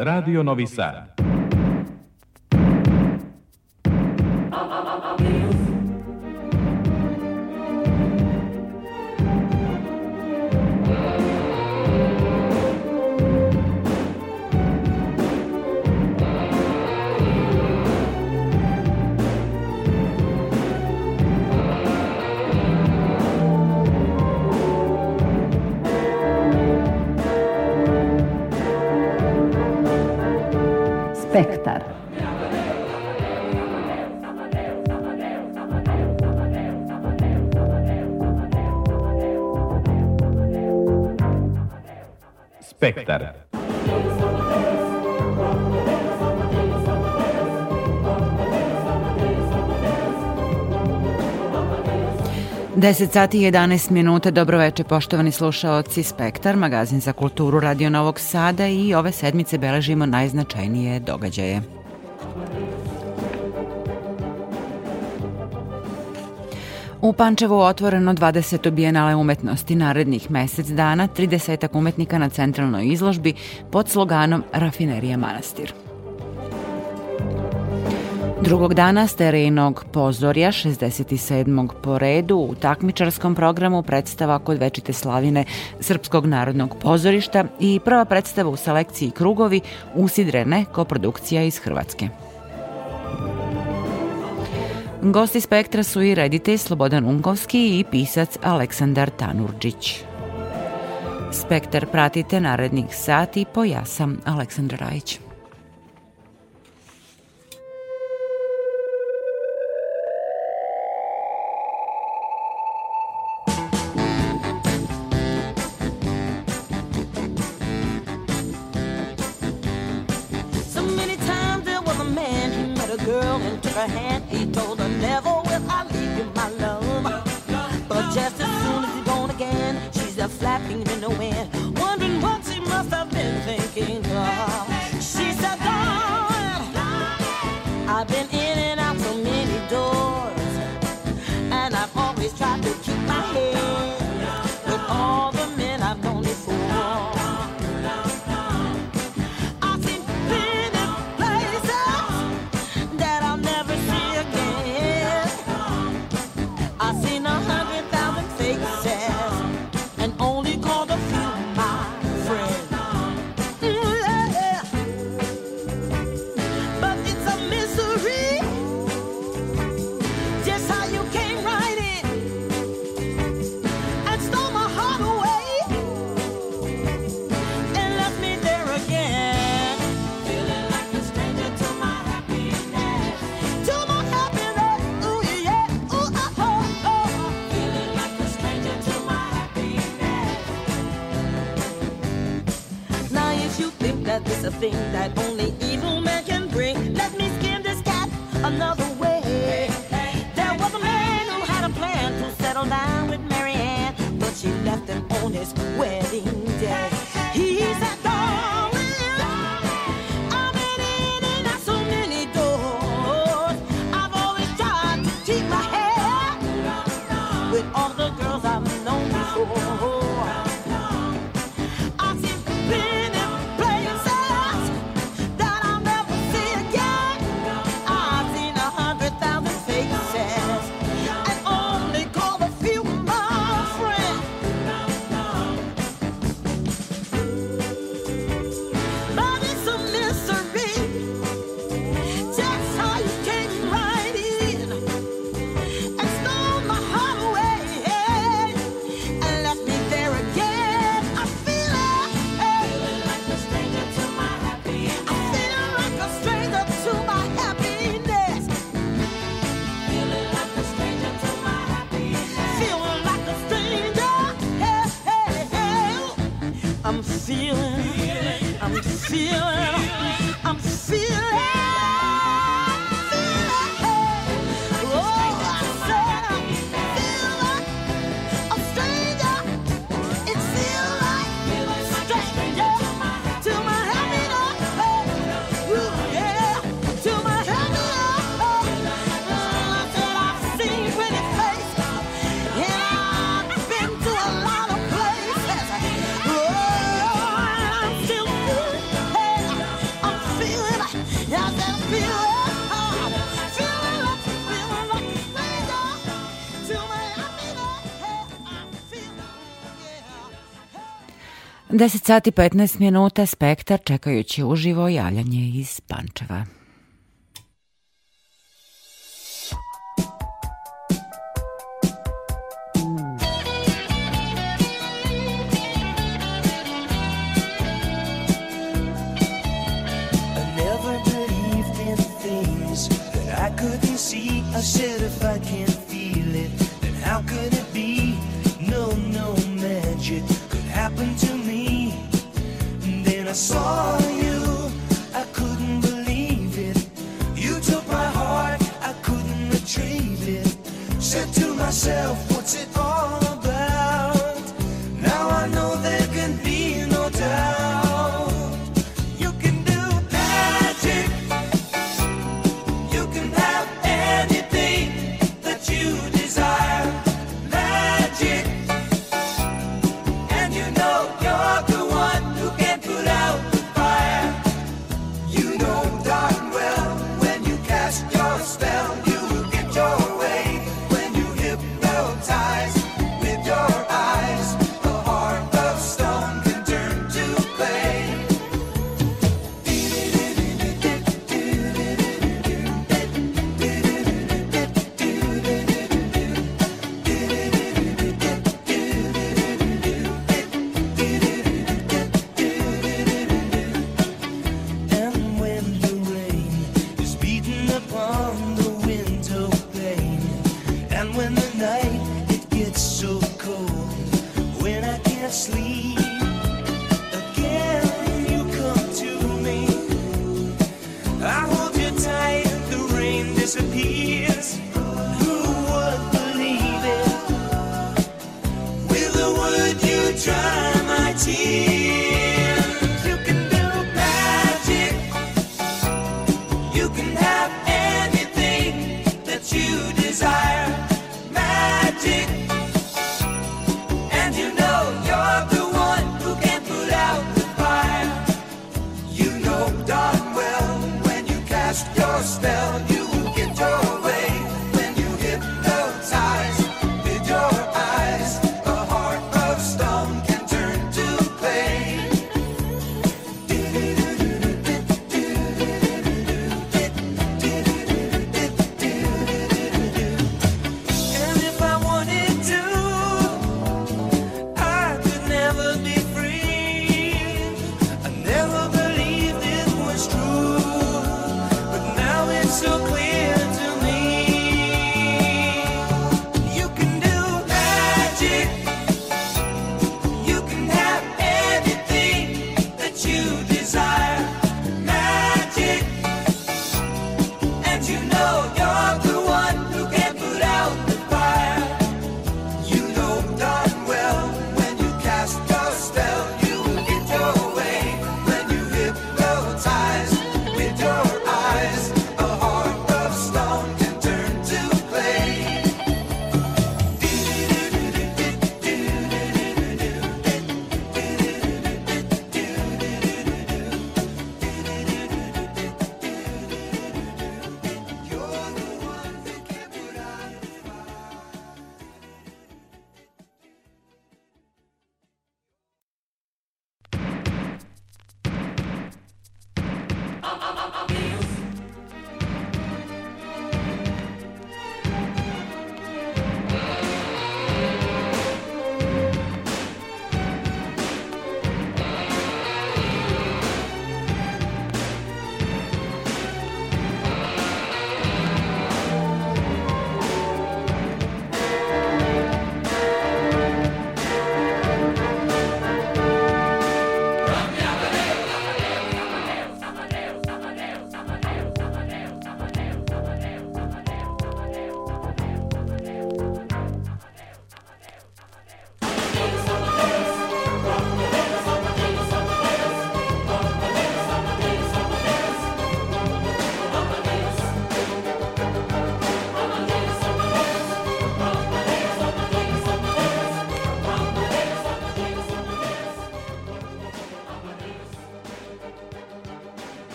Radio Novi Sad. cantar. 10 sati i 11 minuta, dobroveče poštovani slušaoci Spektar, magazin za kulturu Radio Novog Sada i ove sedmice beležimo najznačajnije događaje. U Pančevu otvoreno 20. bijenale umetnosti narednih mesec dana, 30 umetnika na centralnoj izložbi pod sloganom Rafinerija manastir. Drugog dana terenog pozorja 67. po redu u takmičarskom programu predstava kod Večite slavine Srpskog narodnog pozorišta i prva predstava u selekciji Krugovi usidrene koprodukcija iz Hrvatske. Gosti spektra su i reditelj Slobodan Unkovski i pisac Aleksandar Tanurđić. Spektar pratite narednih sati po ja sam Aleksandar Rajić. hand. 10 sati 15 minuta spektar čekajući uživo javljanje iz Pančeva. I couldn't see, I said if I can't feel it, then how could I? I saw you, I couldn't believe it. You took my heart, I couldn't retrieve it. Said to myself, what's it all about? Now I know that.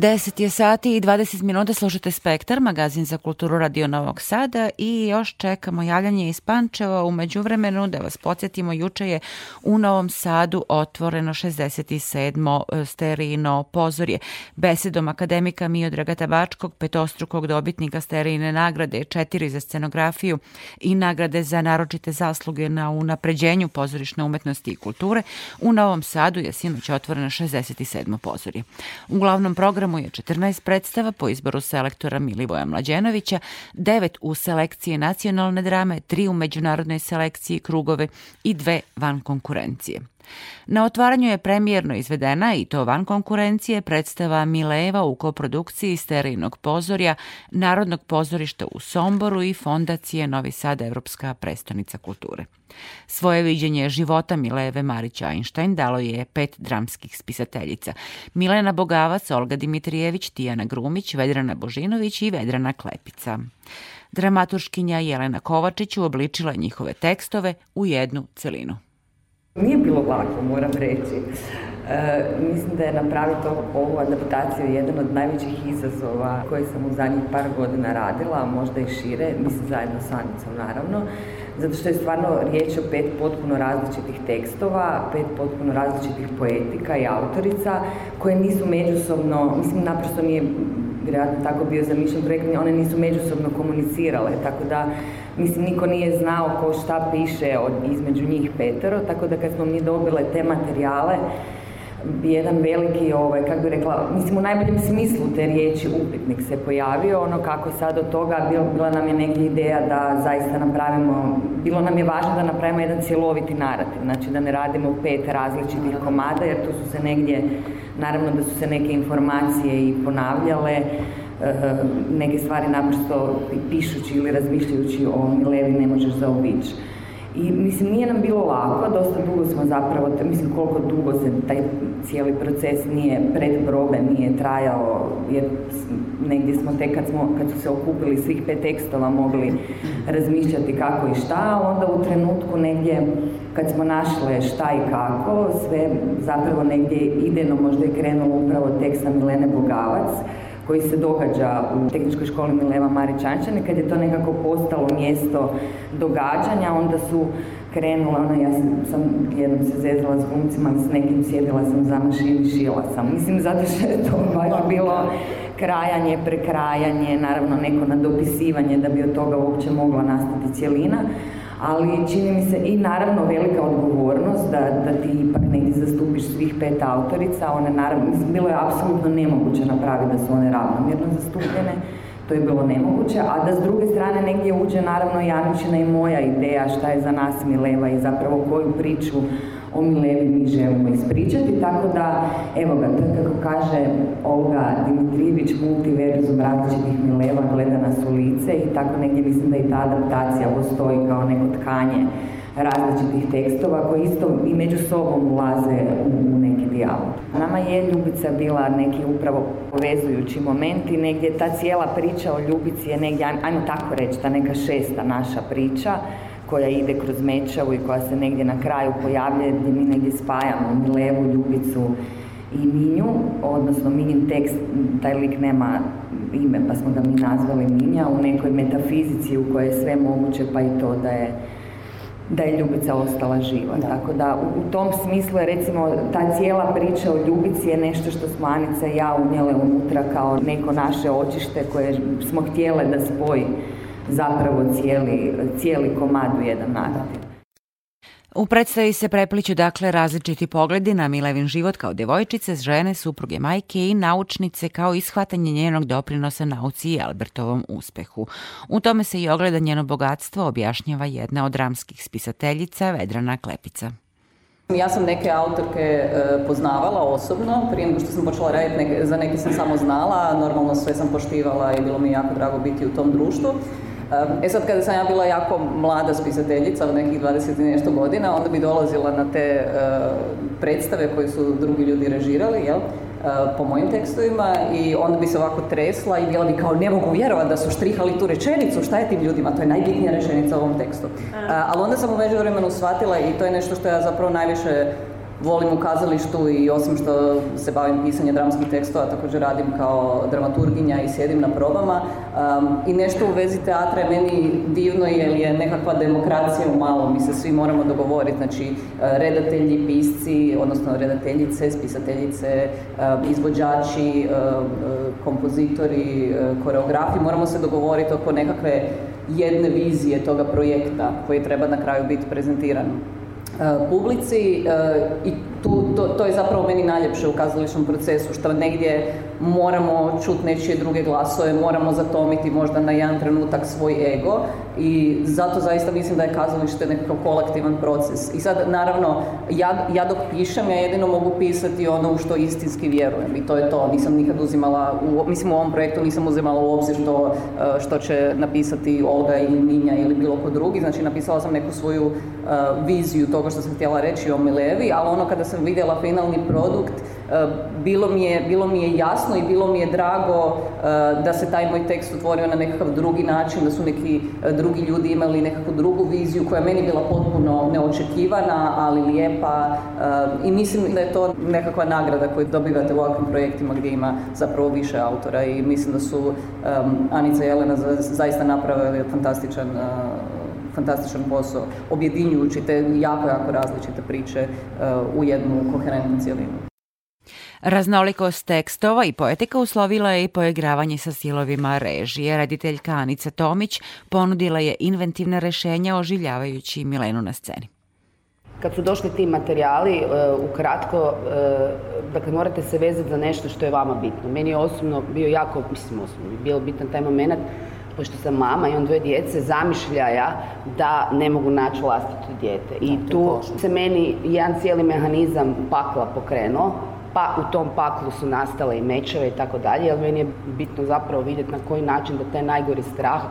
10 je sati i 20 minuta slušate Spektar, magazin za kulturu Radio Novog Sada i još čekamo javljanje iz Pančeva. Umeđu vremenu, da vas podsjetimo, juče je u Novom Sadu otvoreno 67. sterino pozorje. Besedom akademika Miodraga Tabačkog, petostrukog dobitnika sterine nagrade, četiri za scenografiju i nagrade za naročite zasluge na unapređenju pozorišne umetnosti i kulture, u Novom Sadu je sinoć otvoreno 67. pozorje. U glavnom programu programu je 14 predstava po izboru selektora Milivoja Mlađenovića, 9 u selekciji nacionalne drame, 3 u međunarodnoj selekciji krugove i dve van konkurencije. Na otvaranju je premijerno izvedena i to van konkurencije predstava Mileva u koprodukciji Sterijnog pozorja, Narodnog pozorišta u Somboru i Fondacije Novi Sad Evropska prestonica kulture. Svoje viđenje života Mileve Marić Einstein dalo je pet dramskih spisateljica. Milena Bogavac, Olga Dimitrijević, Tijana Grumić, Vedrana Božinović i Vedrana Klepica. Dramaturškinja Jelena Kovačić uobličila njihove tekstove u jednu celinu. Nije bilo lako, moram reći. E, mislim da je napraviti ovu adaptaciju jedan od najvećih izazova koje sam u zadnjih par godina radila, a možda i šire, mislim zajedno s Anicom naravno, zato što je stvarno riječ o pet potpuno različitih tekstova, pet potpuno različitih poetika i autorica koje nisu međusobno, mislim naprosto nije vjerojatno tako bio zamišljen projekt, one nisu međusobno komunicirale, tako da mislim niko nije znao ko šta piše od, između njih petero, tako da kad smo mi dobile te materijale, jedan veliki, ovaj, kako bi rekla, mislim u najboljem smislu te riječi upitnik se pojavio, ono kako sad od toga bila, bila nam je neka ideja da zaista napravimo, bilo nam je važno da napravimo jedan cjeloviti narativ, znači da ne radimo pet različitih komada, jer tu su se negdje, naravno da su se neke informacije i ponavljale, eh, neke stvari naprosto pišući ili razmišljajući o Milevi ne možeš zaobići. I mislim, nije nam bilo lako, dosta dugo smo zapravo, mislim koliko dugo se taj cijeli proces nije pred probe nije trajao, jer negdje smo tek kad, smo, kad su se okupili svih pet tekstova mogli razmišljati kako i šta, a onda u trenutku negdje kad smo našle šta i kako, sve zapravo negdje idejno možda je krenulo upravo teksta Milene Bogavac, koji se događa u tehničkoj školi Mileva Marićančane, kad je to nekako postalo mjesto događanja, onda su krenula, ono, ja sam, sam jednom se zezala s glumcima, s nekim sjedila sam za mašini, šila sam. Mislim, zato što je to baš bilo krajanje, prekrajanje, naravno neko nadopisivanje da bi od toga uopće mogla nastati cjelina, ali čini mi se i naravno velika odgovornost da, da ti ipak negdje zastupiš svih pet autorica, one naravno, mislim, bilo je apsolutno nemoguće napraviti da su one ravnomjerno zastupljene, to je bilo nemoguće, a da s druge strane negdje uđe naravno Janičina i moja ideja šta je za nas Mileva i zapravo koju priču o Milevi mi želimo ispričati, tako da, evo ga, to kako kaže Olga Dimitrijević, multiverzum različitih Mileva gleda nas u lice i tako negdje mislim da i ta adaptacija postoji kao neko tkanje različitih tekstova koji isto i među sobom ulaze u neki dijalog. Nama je Ljubica bila neki upravo povezujući moment i negdje ta cijela priča o Ljubici je negdje, ajmo tako reći, ta neka šesta naša priča koja ide kroz Mečavu i koja se negdje na kraju pojavljuje gdje mi negdje spajamo Milevu, Ljubicu i Minju, odnosno Minjin tekst, taj lik nema ime pa smo ga mi nazvali Minja, u nekoj metafizici u kojoj je sve moguće pa i to da je da je Ljubica ostala živa. Da. Tako da u, u tom smislu je recimo ta cijela priča o Ljubici je nešto što smo Anica i ja unijele unutra kao neko naše očište koje smo htjele da spoji zapravo cijeli, cijeli komad u jedan narativ. U predstavi se prepliću dakle različiti pogledi na Milevin život kao devojčice, žene, supruge majke i naučnice kao ishvatanje njenog doprinosa nauci i Albertovom uspehu. U tome se i ogleda njeno bogatstvo, objašnjava jedna od ramskih spisateljica Vedrana Klepica. Ja sam neke autorke e, poznavala osobno, prije nego što sam počela raditi, neke, za neke sam samo znala, normalno sve sam poštivala i bilo mi jako drago biti u tom društvu. E sad kada sam ja bila jako mlada spisateljica od nekih 20 i nešto godina, onda bi dolazila na te uh, predstave koje su drugi ljudi režirali, jel? Uh, po mojim tekstovima i onda bi se ovako tresla i bila bi kao ne mogu vjerovati da su štrihali tu rečenicu, šta je tim ljudima, to je najbitnija rečenica u ovom tekstu. Uh, ali onda sam u međuvremenu shvatila i to je nešto što ja zapravo najviše volim u kazalištu i osim što se bavim pisanjem dramskih tekstova, također radim kao dramaturginja i sjedim na probama. Um, I nešto u vezi teatra je meni divno jer je nekakva demokracija u malom, mi se svi moramo dogovoriti, znači uh, redatelji, pisci, odnosno redateljice, spisateljice, um, izvođači, uh, kompozitori, koreografi, moramo se dogovoriti oko nekakve jedne vizije toga projekta koji treba na kraju biti prezentiran publici uh, i tu, to, to je zapravo meni najljepše u kazališnom procesu, što negdje moramo čuti nečije druge glasove, moramo zatomiti možda na jedan trenutak svoj ego i zato zaista mislim da je kazalište nekakav kolektivan proces. I sad, naravno, ja, ja dok pišem, ja jedino mogu pisati ono u što istinski vjerujem i to je to. Nisam nikad uzimala, u, mislim u ovom projektu nisam uzimala u obzir što, e, što će napisati Olga ili Minja ili bilo ko drugi, znači napisala sam neku svoju uh, viziju toga što sam htjela reći o Milevi, ali ono kada sam vidjela finalni produkt, bilo mi, je, bilo mi je jasno i bilo mi je drago uh, da se taj moj tekst otvorio na nekakav drugi način, da su neki drugi ljudi imali nekakvu drugu viziju koja je meni bila potpuno neočekivana, ali lijepa i mislim da je to nekakva nagrada koju dobivate u ovakvim projektima gdje ima zapravo više autora i mislim da su Anica i Jelena zaista napravili fantastičan fantastičan posao, objedinjujući te jako, jako različite priče uh, u jednu koherentnu cjelinu. Raznolikost tekstova i poetika uslovila je i poigravanje sa stilovima režije. Rediteljka Anica Tomić ponudila je inventivne rešenja oživljavajući Milenu na sceni. Kad su došli ti materijali, e, ukratko, e, dakle morate se vezati za nešto što je vama bitno. Meni je osobno bio jako, mislim osobno, bio bitan taj moment, pošto sam mama i on dvoje djece, zamišljaja da ne mogu naći vlastito dijete. I tu se meni jedan cijeli mehanizam pakla pokrenuo, pa u tom paklu su nastale i mečeve i tako dalje, ali meni je bitno zapravo vidjeti na koji način da taj najgori strah,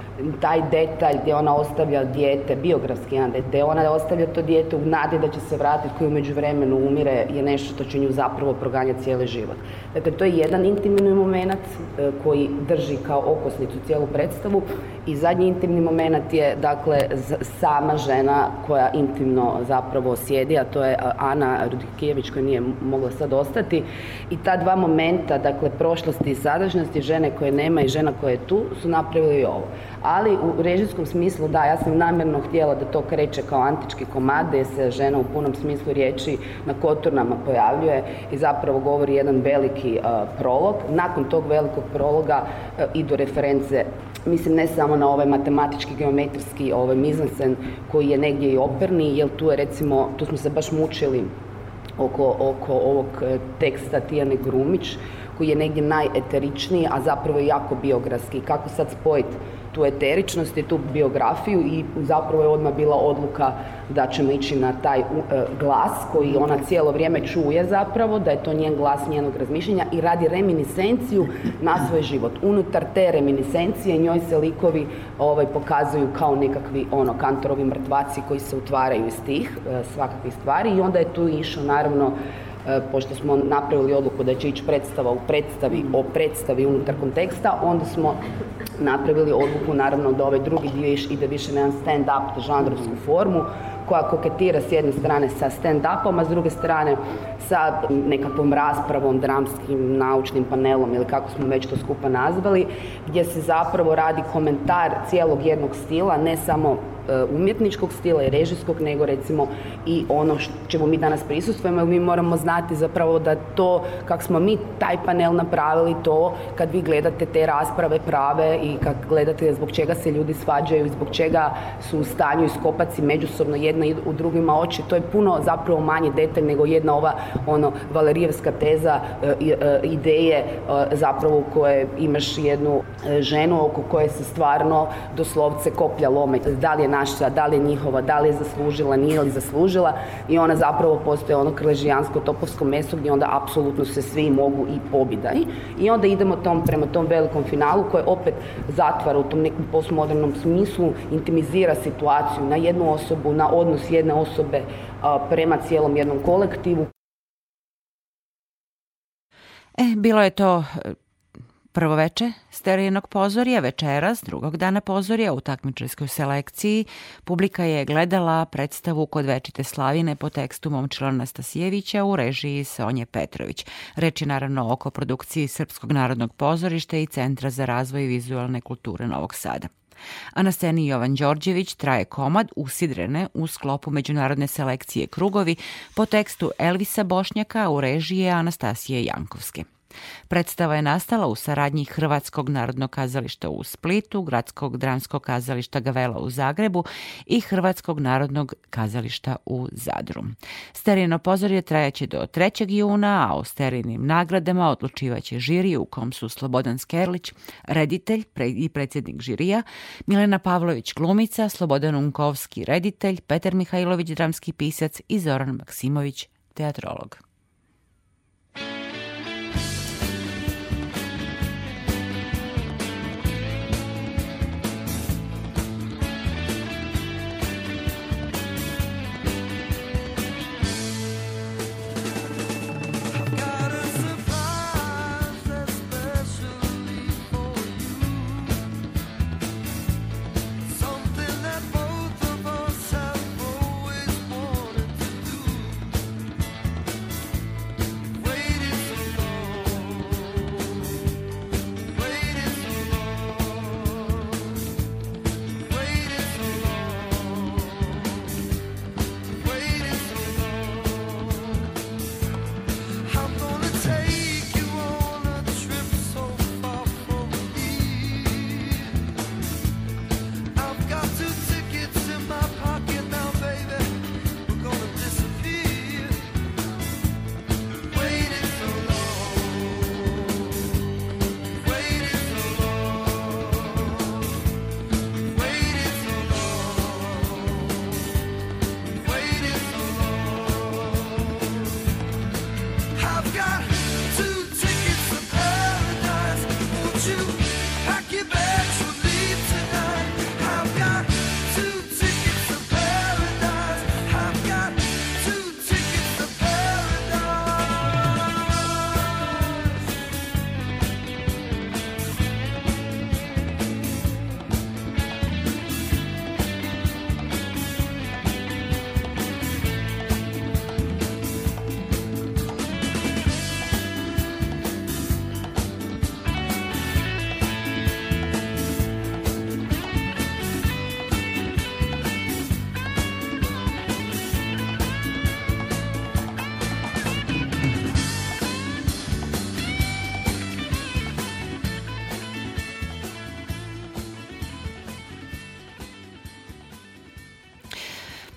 taj detalj gdje ona ostavlja dijete, biografski jedan detalj, ona ostavlja to dijete u nadi da će se vratiti koji u međuvremenu umire je nešto što će nju zapravo proganjati cijeli život. Dakle, to je jedan intimni moment e, koji drži kao okosnicu cijelu predstavu i zadnji intimni moment je dakle sama žena koja intimno zapravo sjedi, a to je Ana Rudikijević koja nije mogla sad ostati i ta dva momenta, dakle prošlosti i sadašnjosti, žene koje nema i žena koja je tu, su napravili ovo. Ali u režijskom smislu, da, ja sam namjerno htjela da to kreće kao antički komad, gdje se žena u punom smislu riječi na koturnama pojavljuje i zapravo govori jedan veliki uh, prolog. Nakon tog velikog prologa uh, idu reference mislim ne samo na ovaj matematički, geometrijski ovaj mizansen koji je negdje i operni, jer tu je recimo, tu smo se baš mučili oko, oko ovog e, teksta Tijane Grumić, koji je negdje najeteričniji, a zapravo jako biografski. Kako sad spojiti tu eteričnost i tu biografiju i zapravo je odmah bila odluka da ćemo ići na taj uh, glas koji ona cijelo vrijeme čuje zapravo, da je to njen glas njenog razmišljenja i radi reminiscenciju na svoj život. Unutar te reminiscencije njoj se likovi ovaj, pokazuju kao nekakvi ono, kantorovi mrtvaci koji se utvaraju iz tih uh, svakakvih stvari i onda je tu išao naravno E, pošto smo napravili odluku da će ići predstava u predstavi o predstavi unutar konteksta, onda smo napravili odluku naravno da ovaj drugi dio ide više na jedan stand-up žanrovsku formu koja koketira s jedne strane sa stand-upom, a s druge strane sa nekakvom raspravom, dramskim, naučnim panelom ili kako smo već to skupa nazvali, gdje se zapravo radi komentar cijelog jednog stila, ne samo E, umjetničkog stila i režijskog, nego recimo i ono čemu mi danas prisustvujemo, mi moramo znati zapravo da to, kako smo mi taj panel napravili, to kad vi gledate te rasprave prave i kad gledate zbog čega se ljudi svađaju i zbog čega su u stanju iskopati međusobno jedna u drugima oči, to je puno zapravo manji detalj nego jedna ova ono valerijevska teza e, e, ideje zapravo koje imaš jednu ženu oko koje se stvarno doslovce koplja lome. Da li je naša, da li je njihova, da li je zaslužila, nije li zaslužila i ona zapravo postoje ono krležijansko topovsko meso gdje onda apsolutno se svi mogu i pobidani. I onda idemo tom, prema tom velikom finalu koje opet zatvara u tom nekom postmodernom smislu, intimizira situaciju na jednu osobu, na odnos jedne osobe a, prema cijelom jednom kolektivu. E, bilo je to Prvo veče sterijenog pozorija večeras, drugog dana pozorija u takmičarskoj selekciji, publika je gledala predstavu kod večite slavine po tekstu Momčila Nastasijevića u režiji Sonje Petrović. Reč je naravno oko produkciji Srpskog narodnog pozorišta i Centra za razvoj vizualne kulture Novog Sada. A na sceni Jovan Đorđević traje komad usidrene u sklopu međunarodne selekcije Krugovi po tekstu Elvisa Bošnjaka u režije Anastasije Jankovske. Predstava je nastala u saradnji Hrvatskog narodnog kazališta u Splitu, Gradskog dramskog kazališta Gavela u Zagrebu i Hrvatskog narodnog kazališta u Zadru. Sterijeno pozorje trajaće do 3. juna, a o sterijenim nagradama odlučivaće žiri u kom su Slobodan Skerlić, reditelj i predsjednik žirija, Milena Pavlović glumica, Slobodan Unkovski reditelj, Petar Mihajlović dramski pisac i Zoran Maksimović teatrolog.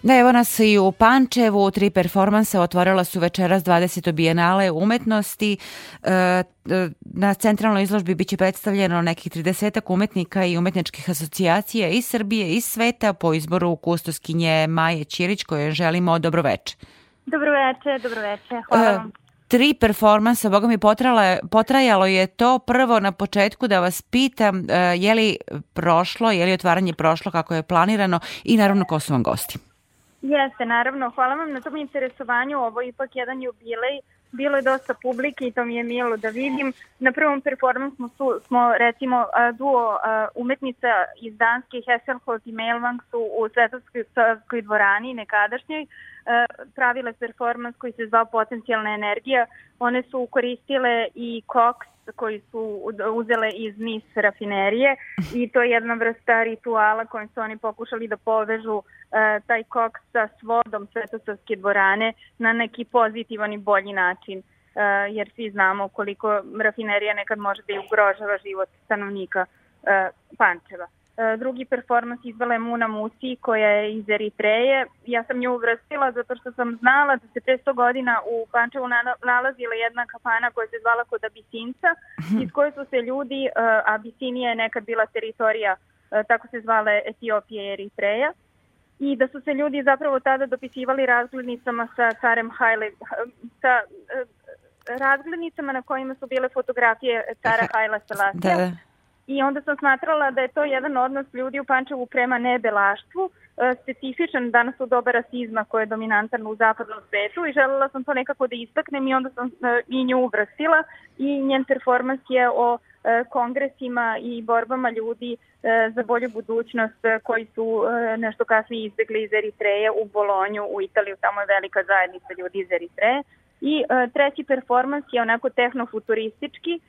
Da, evo nas i u Pančevu, tri performansa otvorila su večeras 20. bijenale umetnosti. E, e, na centralnoj izložbi biće predstavljeno nekih 30 umetnika i umetničkih asocijacija iz Srbije i sveta po izboru kustoskinje Maje Ćirić koje želimo dobroveče. Dobroveče, dobroveče, hvala E, vam. tri performansa, boga mi potrala, potrajalo je to prvo na početku da vas pitam e, je li prošlo, je li otvaranje prošlo kako je planirano i naravno ko su vam gosti. Jeste, naravno, hvala vam na tom interesovanju, ovo je ipak jedan jubilej, bilo je dosta publike i to mi je milo da vidim. Na prvom performansu su, smo recimo duo umetnica iz Danske Hesselholt i Mailwang su u Svetovskoj dvorani nekadašnjoj pravile performans koji se zvao Potencijalna energija. One su koristile i koks koji su uzele iz NIS rafinerije i to je jedna vrsta rituala kojim su oni pokušali da povežu e, taj koks sa svodom Svetosavske dvorane na neki pozitivan i bolji način e, jer svi znamo koliko rafinerija nekad može da i ugrožava život stanovnika e, Pančeva. E, Drugi performans izvela je Muna Musi koja je iz Eritreje. Ja sam nju uvrstila zato što sam znala da se pre 100 godina u Pančevu na- nalazila jedna kafana koja se zvala kod Abisinca iz koje su se ljudi, e, Abisinija je nekad bila teritorija, e, tako se zvale Etiopije i Eritreja, i da su se ljudi zapravo tada dopisivali razglednicama sa carem Haile, sa razglednicama na kojima su bile fotografije cara Haila Selasija. Da, da. I onda sam smatrala da je to jedan odnos ljudi u Pančevu prema nebelaštvu, e, specifičan danas u doba rasizma koji je dominantan u zapadnom svetu i želela sam to nekako da istaknem i onda sam e, i nju uvrstila i njen performans je o e, kongresima i borbama ljudi za bolju budućnost koji su nešto kasnije izbegli iz Eritreje u Bolonju, u Italiju, tamo je velika zajednica ljudi iz Eritreje. I treći performans je onako tehnofuturistički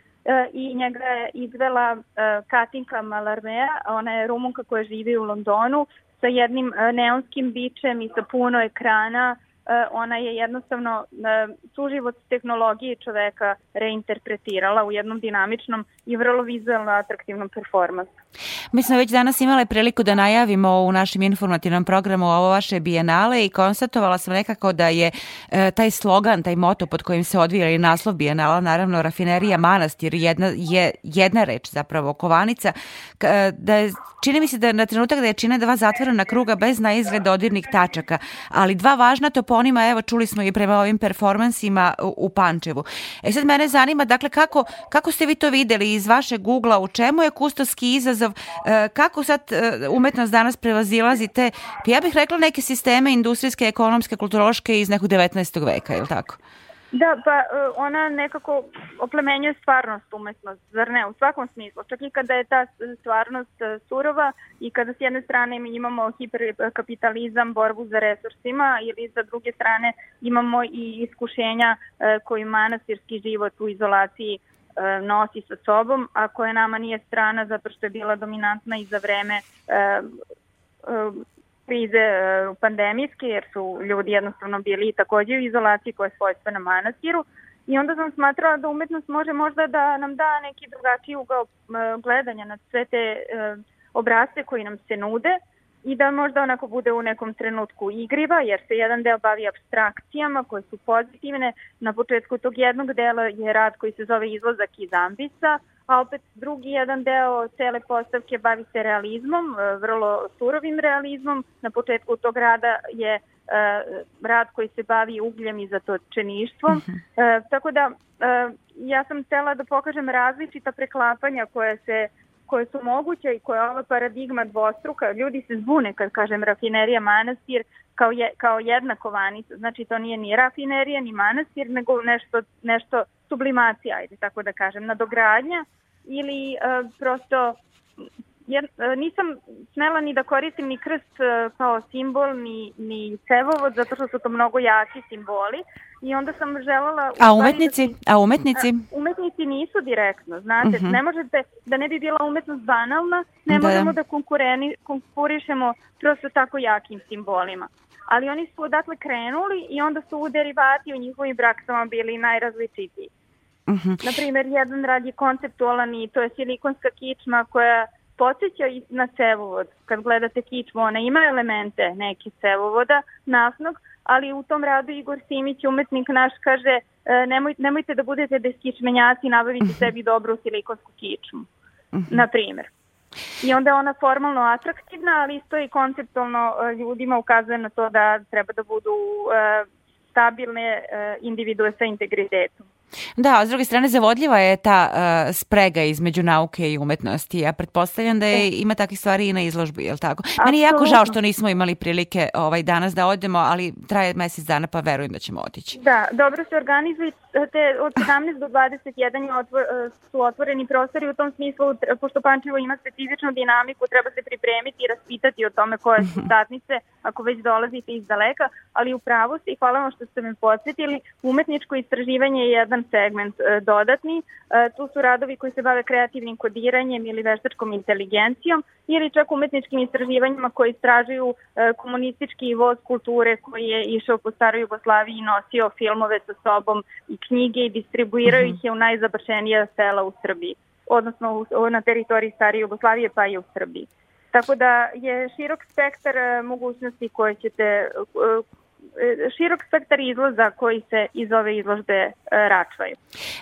i njega je izvela e, Katinka Malarmea, ona je rumunka koja živi u Londonu sa jednim e, neonskim bičem i sa puno ekrana. E, ona je jednostavno e, suživot tehnologije čoveka reinterpretirala u jednom dinamičnom i vrlo vizualno atraktivnom performansu. Mi smo već danas imale priliku da najavimo u našem informativnom programu ovo vaše bijenale i konstatovala sam nekako da je e, taj slogan, taj moto pod kojim se odvija i naslov bijenala, naravno rafinerija manastir, jedna, je jedna reč zapravo, kovanica, k- e, da je, čini mi se da na trenutak da je čine dva zatvorena kruga bez na izgled dodirnih tačaka, ali dva važna toponima, evo čuli smo i prema ovim performansima u, u Pančevu. E sad mene zanima, dakle, kako, kako ste vi to videli iz vašeg Google-a, u čemu je kustoski izazov, e, kako sad e, umetnost danas prevazilazi te, pa ja bih rekla neke sisteme industrijske, ekonomske, kulturološke iz nekog 19. veka, je tako? Da, pa e, ona nekako oplemenjuje stvarnost umetnost, zar ne, u svakom smislu. Čak i kada je ta stvarnost surova i kada s jedne strane mi imamo hiperkapitalizam, borbu za resursima ili sa druge strane imamo i iskušenja koji manastirski život u izolaciji nosi sa sobom, a koja nama nije strana zato što je bila dominantna i za vreme e, e, krize e, pandemijske, jer su ljudi jednostavno bili takođe u izolaciji koja je svojstvena manastiru. I onda sam smatrala da umetnost može možda da nam da neki drugačiji ugao e, gledanja na sve te e, obrazce koji nam se nude i da možda onako bude u nekom trenutku igriva, jer se jedan deo bavi abstrakcijama koje su pozitivne. Na početku tog jednog dela je rad koji se zove Izlazak iz ambisa, a opet drugi jedan deo cele postavke bavi se realizmom, e, vrlo surovim realizmom. Na početku tog rada je e, rad koji se bavi ugljem i zatočeništvom. E, tako da e, ja sam htela da pokažem različita preklapanja koje se koje su moguće i koja je ova paradigma dvostruka. Ljudi se zbune kad kažem rafinerija manastir kao, je, kao jedna kovanica. Znači to nije ni rafinerija ni manastir, nego nešto, nešto sublimacija, ajde tako da kažem, nadogradnja ili uh, prosto jer nisam smela ni da koristim ni krst e, kao simbol, ni, ni cevovod, zato što su to mnogo jaki simboli. I onda sam želela... stvari A da umetnici? se- A umetnici? Umetnici nisu direktno, znate, Mhm. ne možete, da ne bi bila umetnost banalna, ne Da. možemo da konkureni, konkurišemo prosto tako jakim simbolima. Ali oni su odatle krenuli i onda su u derivati u njihovim braksama bili najrazličitiji. Mhm. Na primjer, jedan rad je konceptualan i to je silikonska kičma koja podsjeća i na cevovod. Kad gledate kičmu, ona ima elemente neke cevovoda, naftnog, ali u tom radu Igor Simić, umetnik naš, kaže e, nemoj, nemojte da budete beskičmenjaci, nabavite sebi dobru silikonsku kičmu, na primjer. I onda je ona formalno atraktivna, ali isto i konceptualno e, ljudima ukazuje na to da treba da budu e, stabilne individue sa integritetom. Da, a s druge strane zavodljiva je ta uh, sprega između nauke i umetnosti. Ja pretpostavljam da je, ima takvih stvari i na izložbi, je li tako? Meni je jako žao što nismo imali prilike ovaj, danas da odemo, ali traje mesec dana pa verujem da ćemo otići. Da, dobro se organizuju te od 17 do 21 je otvor, e, su otvoreni prostori u tom smislu, pošto Pančevo ima specifičnu dinamiku, treba se pripremiti i raspitati o tome koje su satnice ako već dolazite iz daleka, ali u pravu ste i hvala vam što ste me podsjetili, umetničko istraživanje je jedan segment e, dodatni, E, tu su radovi koji se bave kreativnim kodiranjem ili veštačkom inteligencijom ili čak umetničkim istraživanjima koji istražuju e, komunistički voz kulture koji je išao po staroj Jugoslaviji i nosio filmove sa sobom i knjige i distribuirao ih je u najzabašenija sela u Srbiji, odnosno na teritoriji stare Jugoslavije pa i u Srbiji. Tako da je širok spektar mogućnosti koje ćete širok spektar izlaza koji se iz ove izložbe e, račvaju.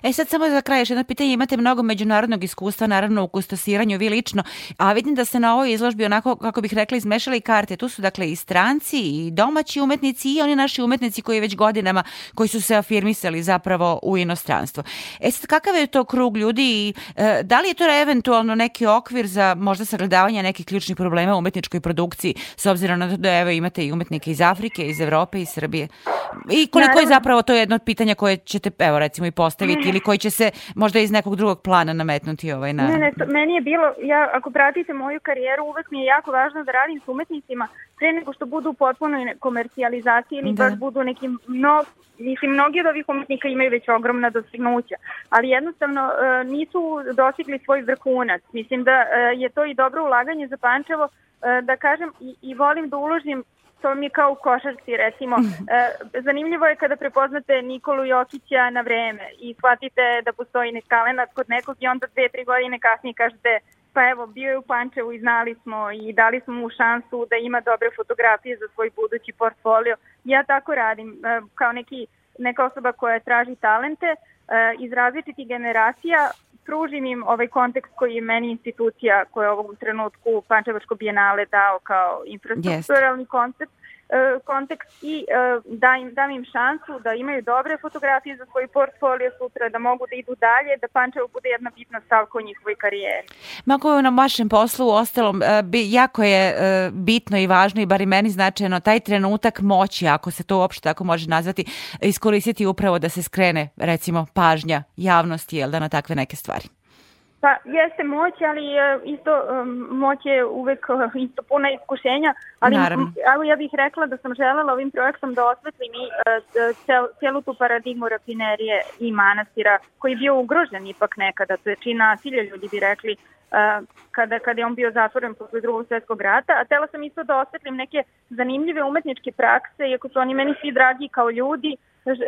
E sad samo za kraj još jedno pitanje, imate mnogo međunarodnog iskustva naravno u kustosiranju vi lično, a vidim da ste na ovoj izložbi onako kako bih rekla izmešali karte, tu su dakle i stranci i domaći umetnici i oni naši umetnici koji već godinama koji su se afirmisali zapravo u inostranstvo. E sad kakav je to krug ljudi i e, da li je to eventualno neki okvir za možda sagledavanje nekih ključnih problema u umetničkoj produkciji s obzirom na to da evo imate i umetnike iz Afrike, iz Evrope i Srbije. I koliko je zapravo to jedno od pitanja koje ćete evo recimo i postaviti ili koji će se možda iz nekog drugog plana nametnuti ovaj na... Ne, ne, to- meni je bilo, ja, ako pratite moju karijeru, uvek mi je jako važno da radim s umetnicima pre nego što budu u potpunoj komercijalizaciji ili Da. baš budu neki mno, mislim, mnogi od ovih umetnika imaju već ogromna dostignuća, ali jednostavno e, nisu dostigli svoj vrhunac. Mislim da e, je to i dobro ulaganje za Pančevo, e, da kažem, i, i volim da uložim to mi je kao u košarci recimo. E, zanimljivo je kada prepoznate Nikolu Jokića na vreme i shvatite da postoji nek talenat kod nekog i onda dve, tri godine kasnije kažete pa evo, bio je u Pančevu i znali smo i dali smo mu šansu da ima dobre fotografije za svoj budući portfolio. Ja tako radim, e, kao neki, neka osoba koja traži talente iz različitih generacija, pružim im ovaj kontekst koji je meni institucija koja je u ovom trenutku Pančevačko bijenale dao kao infrastrukturalni koncept e, kontekst i e, da im, dam im šansu da imaju dobre fotografije za svoj portfolio sutra, da mogu da idu dalje, da Pančevo bude jedna bitna stavka u njihovoj karijeri. Mako je na vašem poslu, u ostalom, e, jako je e, bitno i važno i bar i meni značajno taj trenutak moći, ako se to uopšte tako može nazvati, iskoristiti upravo da se skrene, recimo, pažnja javnosti, jel da, na takve neke stvari. Pa jeste moć, ali e, isto e, moć je uvek e, isto puna iskušenja, ali evo ja bih rekla da sam želela ovim projektom da osvetlim i cel, celu tu paradigmu rafinerije i manastira koji je bio ugrožen ipak nekada, to je čin nasilja, ljudi bi rekli, kada, kada je on bio zatvoren posle drugog svjetskog rata, a tela sam isto da osvetlim neke zanimljive umetničke prakse, iako su oni meni svi dragi kao ljudi,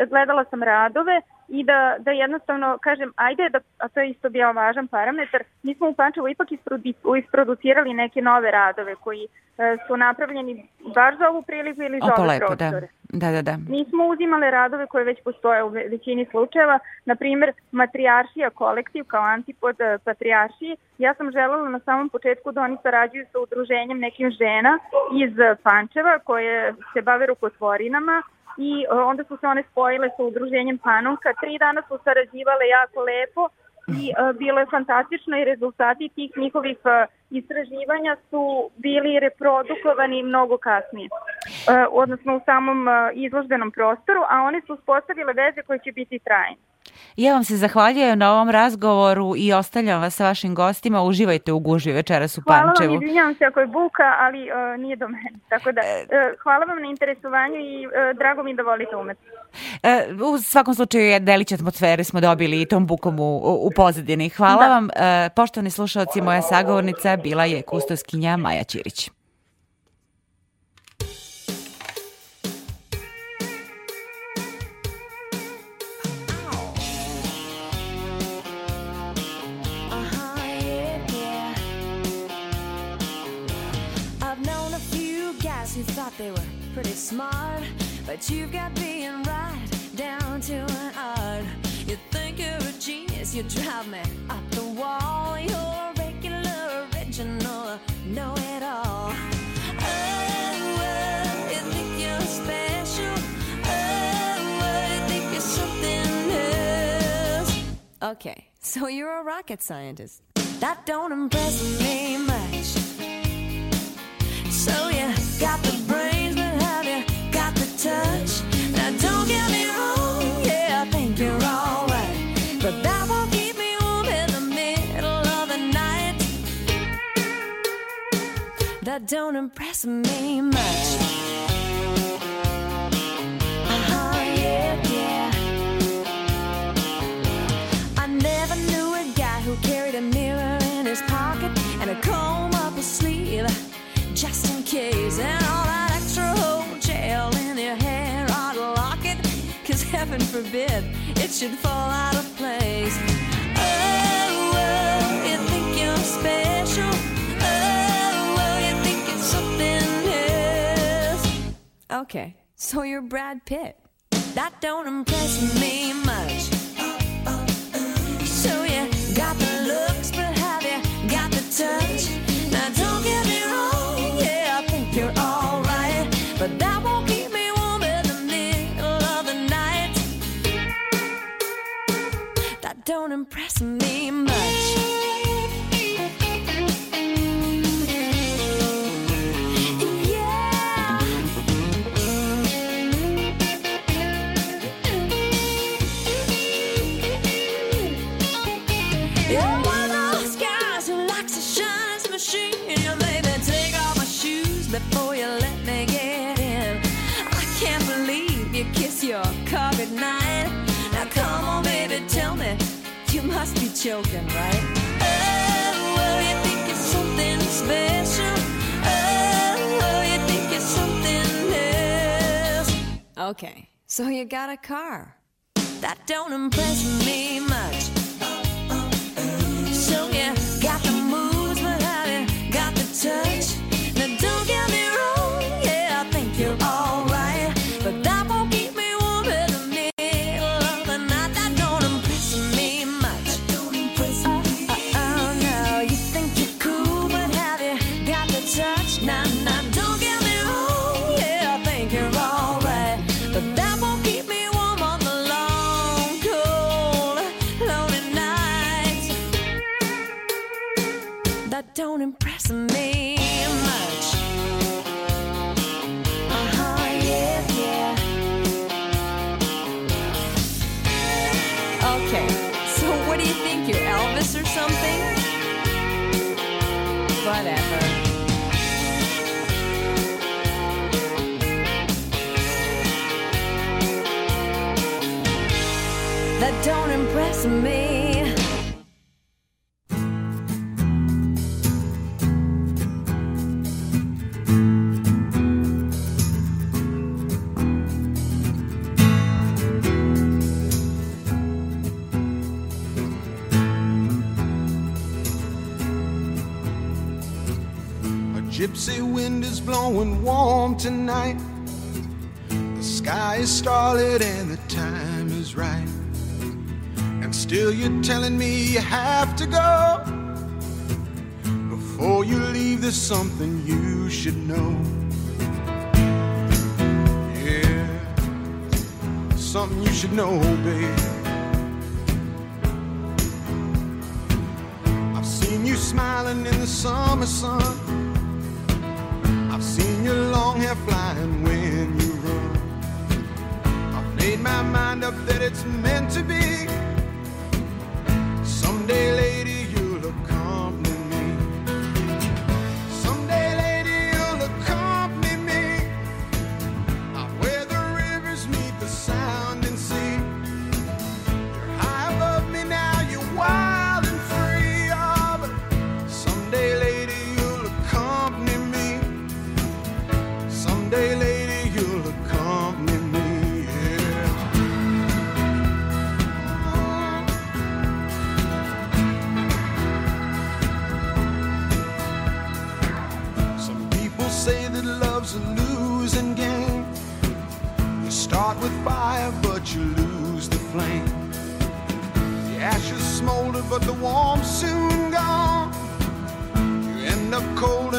gledala sam radove i da, da jednostavno kažem, ajde, da, a to je isto bio važan parametar, mi smo u Pančevu ipak isprodu- isproducirali neke nove radove koji e, su napravljeni baš za ovu priliku ili za ove lepo, da. prostore. Da, da, da. Nismo uzimale radove koje već postoje u ve- većini slučajeva, na primjer Matrijaršija kolektiv kao antipod e, Patrijaršiji. Ja sam želela na samom početku da oni sarađuju sa udruženjem nekim žena iz Pančeva koje se bave rukotvorinama i e, onda su se one spojile sa udruženjem Panonka. Tri dana su sarađivale jako lepo i e, bilo je fantastično i rezultati tih njihovih e, istraživanja su bili reprodukovani mnogo kasnije, e, odnosno u samom e, izložbenom prostoru, a one su uspostavile veze koje će biti trajne. Ja vam se zahvaljujem na ovom razgovoru i ostavljam vas sa vašim gostima. Uživajte u gužvi večeras u Hvala Pančevu. vam, izvinjavam se ako je buka, ali e, nije do mene. Tako da, e, hvala vam na interesovanju i e, drago mi da volite umetnost. E, u svakom slučaju je delić atmosfere smo dobili i tom bukom u, u, pozadini. Hvala Da. vam. E, poštovani slušalci, moja sagovornica bila je kustoskinja Maja Ćirić. Who thought they were pretty smart, but you've got being right down to an art. You think you're a genius, you drive me up the wall. You're a regular, original, know it all. Oh, oh, you think you're special. Oh, oh, you think you're something else. Okay, so you're a rocket scientist. That don't impress me much. So you got the brains, touch? Now don't get me wrong, yeah, I think you're alright. But that won't keep me warm in the middle of the night. That don't impress me much. Uh-huh, yeah, yeah. I never knew a guy who carried a mirror in his pocket and a comb up his sleeve just in case. it should fall out of place. Oh, oh you think you're special? Oh, oh, you think something else? Okay, so you're Brad Pitt. That don't impress me much. So you got the looks, but have you got the touch? don't impress me much. choking, right? Oh, oh, okay, so you got a car. That don't impress me much. So you got the moves, but have you got the touch? don't impress me much. Uh huh, yeah, yeah. Okay, so what do you think? You're Elvis or something? Whatever. that don't impress me. gypsy wind is blowing warm tonight. The sky is starlit and the time is right. And still you're telling me you have to go. Before you leave, there's something you should know. Yeah, something you should know, babe. I've seen you smiling in the summer sun they're flying when you run. I've made my mind up that it's meant to be. but the warmth soon gone. You end up cold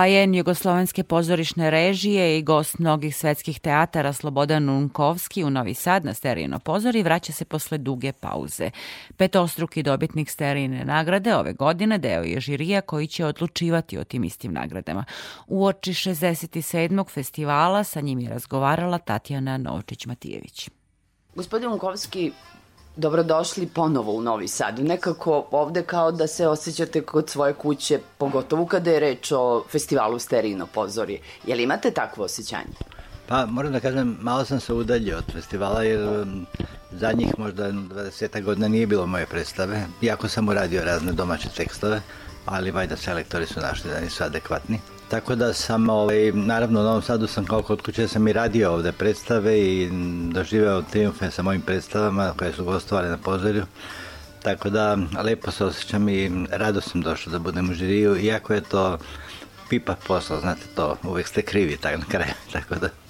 Doajen jugoslovenske pozorišne režije i gost mnogih svetskih teatara Slobodan Unkovski u Novi Sad na Sterijino pozori vraća se posle duge pauze. Petostruki dobitnik Sterijine nagrade ove godine deo je žirija koji će odlučivati o tim istim nagradama. U oči 67. festivala sa njim je razgovarala Tatjana Novčić-Matijević. Gospodin Unkovski, dobrodošli ponovo u Novi Sad. Nekako ovde kao da se osjećate kod svoje kuće, pogotovo kada je reč o festivalu Sterino pozorje. Jel imate takvo osjećanje? Pa moram da kažem, malo sam se udaljio od festivala jer um, zadnjih možda 20 godina nije bilo moje predstave, iako sam uradio razne domaće tekstove, ali valjda selektori su našli da nisu adekvatni. Tako da sam, ovaj, naravno u Novom Sadu sam kao kod kuće sam i radio ovde predstave i doživeo triumfe sa mojim predstavama koje su gostovali na pozorju. Tako da lepo se osjećam i rado sam došao da budem u žiriju, iako je to pipa posla, znate to, uvek ste krivi tako na kraju, tako da...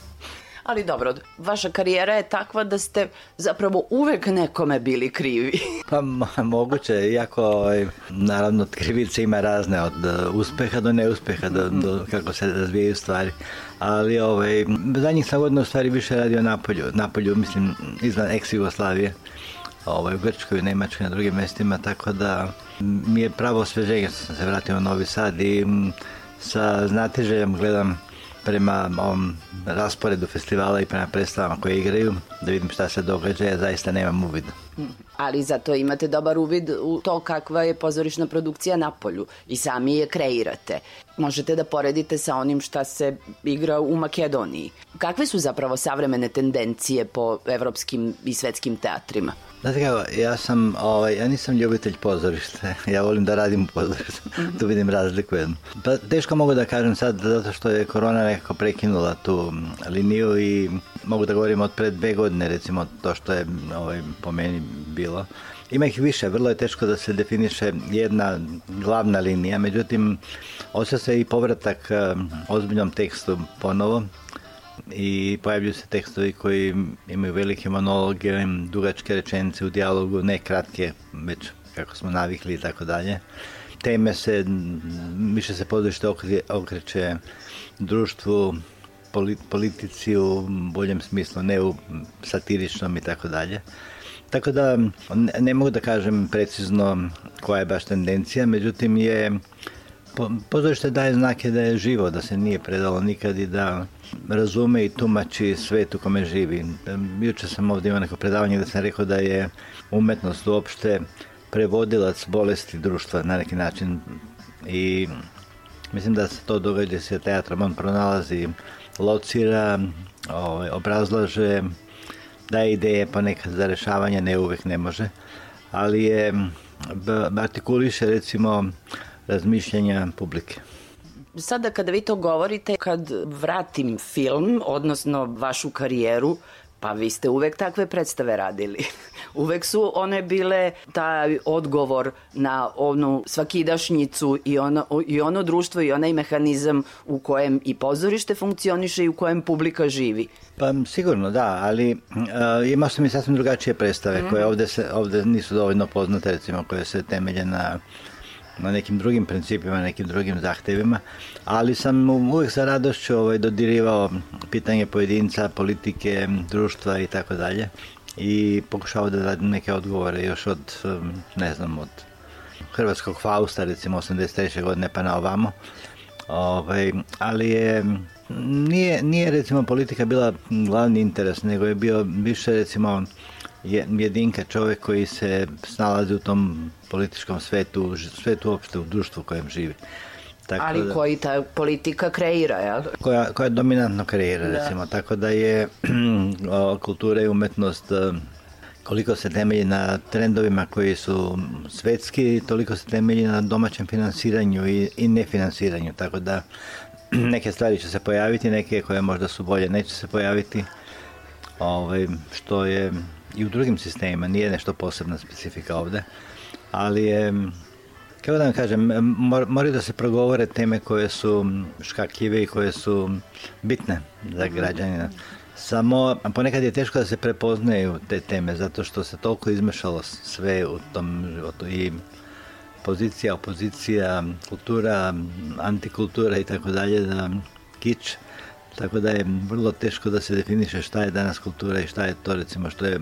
Ali dobro, vaša karijera je takva da ste zapravo uvek nekome bili krivi. Pa mo- moguće, iako ovaj, naravno krivice ima razne, od uh, uspeha do neuspeha, do, do kako se razvijaju stvari. Ali ovaj, zadnjih sam godina u stvari više radio Napolju, Napolju mislim izvan ex-Jugoslavije, ovaj, u Grčkoj, u Nemačkoj, na drugim mestima, tako da mi je pravo osveženje što sam se vratio u Novi Sad i sa znatiželjom gledam prema ovom rasporedu festivala i prema predstavama koje igraju, da vidim šta se događa, ja zaista nemam uvid. Ali zato imate dobar uvid u to kakva je pozorišna produkcija na polju i sami je kreirate. Možete da poredite sa onim šta se igra u Makedoniji. Kakve su zapravo savremene tendencije po evropskim i svetskim teatrima? Znate kako, ja sam, ovaj, ja nisam ljubitelj pozorišta, ja volim da radim u pozorištu, tu vidim razliku jednu. Pa teško mogu da kažem sad, zato što je korona nekako prekinula tu liniju i mogu da govorim od pred dve godine, recimo, to što je ovaj, po meni bilo. Ima ih više, vrlo je teško da se definiše jedna glavna linija, međutim, osjeća se i povratak eh, ozbiljnom tekstu ponovo, i pojavljuju se tekstovi koji imaju velike monologe, dugačke rečenice u dijalogu, ne kratke, već kako smo navikli i tako dalje. Teme se, više se pozorište okre, okreće društvu, poli- politici u boljem smislu, ne u satiričnom i tako dalje. Tako da ne, mogu da kažem precizno koja je baš tendencija, međutim je po- pozorište daje znake da je živo, da se nije predalo nikad i da razume i tumači svet u kome živi. Juče sam ovdje imao neko predavanje gde sam rekao da je umetnost uopšte prevodilac bolesti društva na neki način i mislim da se to događa sa teatrom, on pronalazi, locira, ovaj, obrazlaže, daje ideje ponekad za rešavanje, ne uvek ne može, ali je artikuliše recimo razmišljanja publike. Sada kada vi to govorite, kad vratim film, odnosno vašu karijeru, pa vi ste uvek takve predstave radili. uvek su one bile taj odgovor na onu svakidašnjicu i ono, i ono društvo i onaj mehanizam u kojem i pozorište funkcioniše i u kojem publika živi. Pa sigurno da, ali uh, imao sam i sasvim drugačije predstave koje ovde, se, ovde nisu dovoljno poznate, recimo koje se temelje na na nekim drugim principima, nekim drugim zahtevima, ali sam uvek sa radošću ovaj, dodirivao pitanje pojedinca, politike, društva i tako dalje i pokušao da dadim neke odgovore još od, um, ne znam, od Hrvatskog Fausta, recimo 83. godine pa na ovamo. Ovaj, ali je nije, nije recimo politika bila glavni interes, nego je bio više recimo je- jedinka čovek koji se snalazi u tom političkom svetu, u svetu uopšte u društvu u kojem živi. Tako ali da- koji ta politika kreira, jel? koja, koja dominantno kreira, Da. recimo. Tako da je kultura i umetnost e, koliko se temelji na trendovima koji su svetski, toliko se temelji na domaćem finansiranju i, i nefinansiranju. Tako da neke stvari će se pojaviti, neke koje možda su bolje neće se pojaviti. Ovaj, što je i u drugim sistemima, nije nešto posebna specifika ovde, ali je kako da vam kažem, mor, moraju da se progovore teme koje su škakljive i koje su bitne za građanina. Samo ponekad je teško da se prepoznaju te teme zato što se toliko izmešalo sve u tom životu. I pozicija, opozicija, kultura, antikultura i tako dalje, da kič, tako da je vrlo teško da se definiše šta je danas kultura i šta je to recimo što je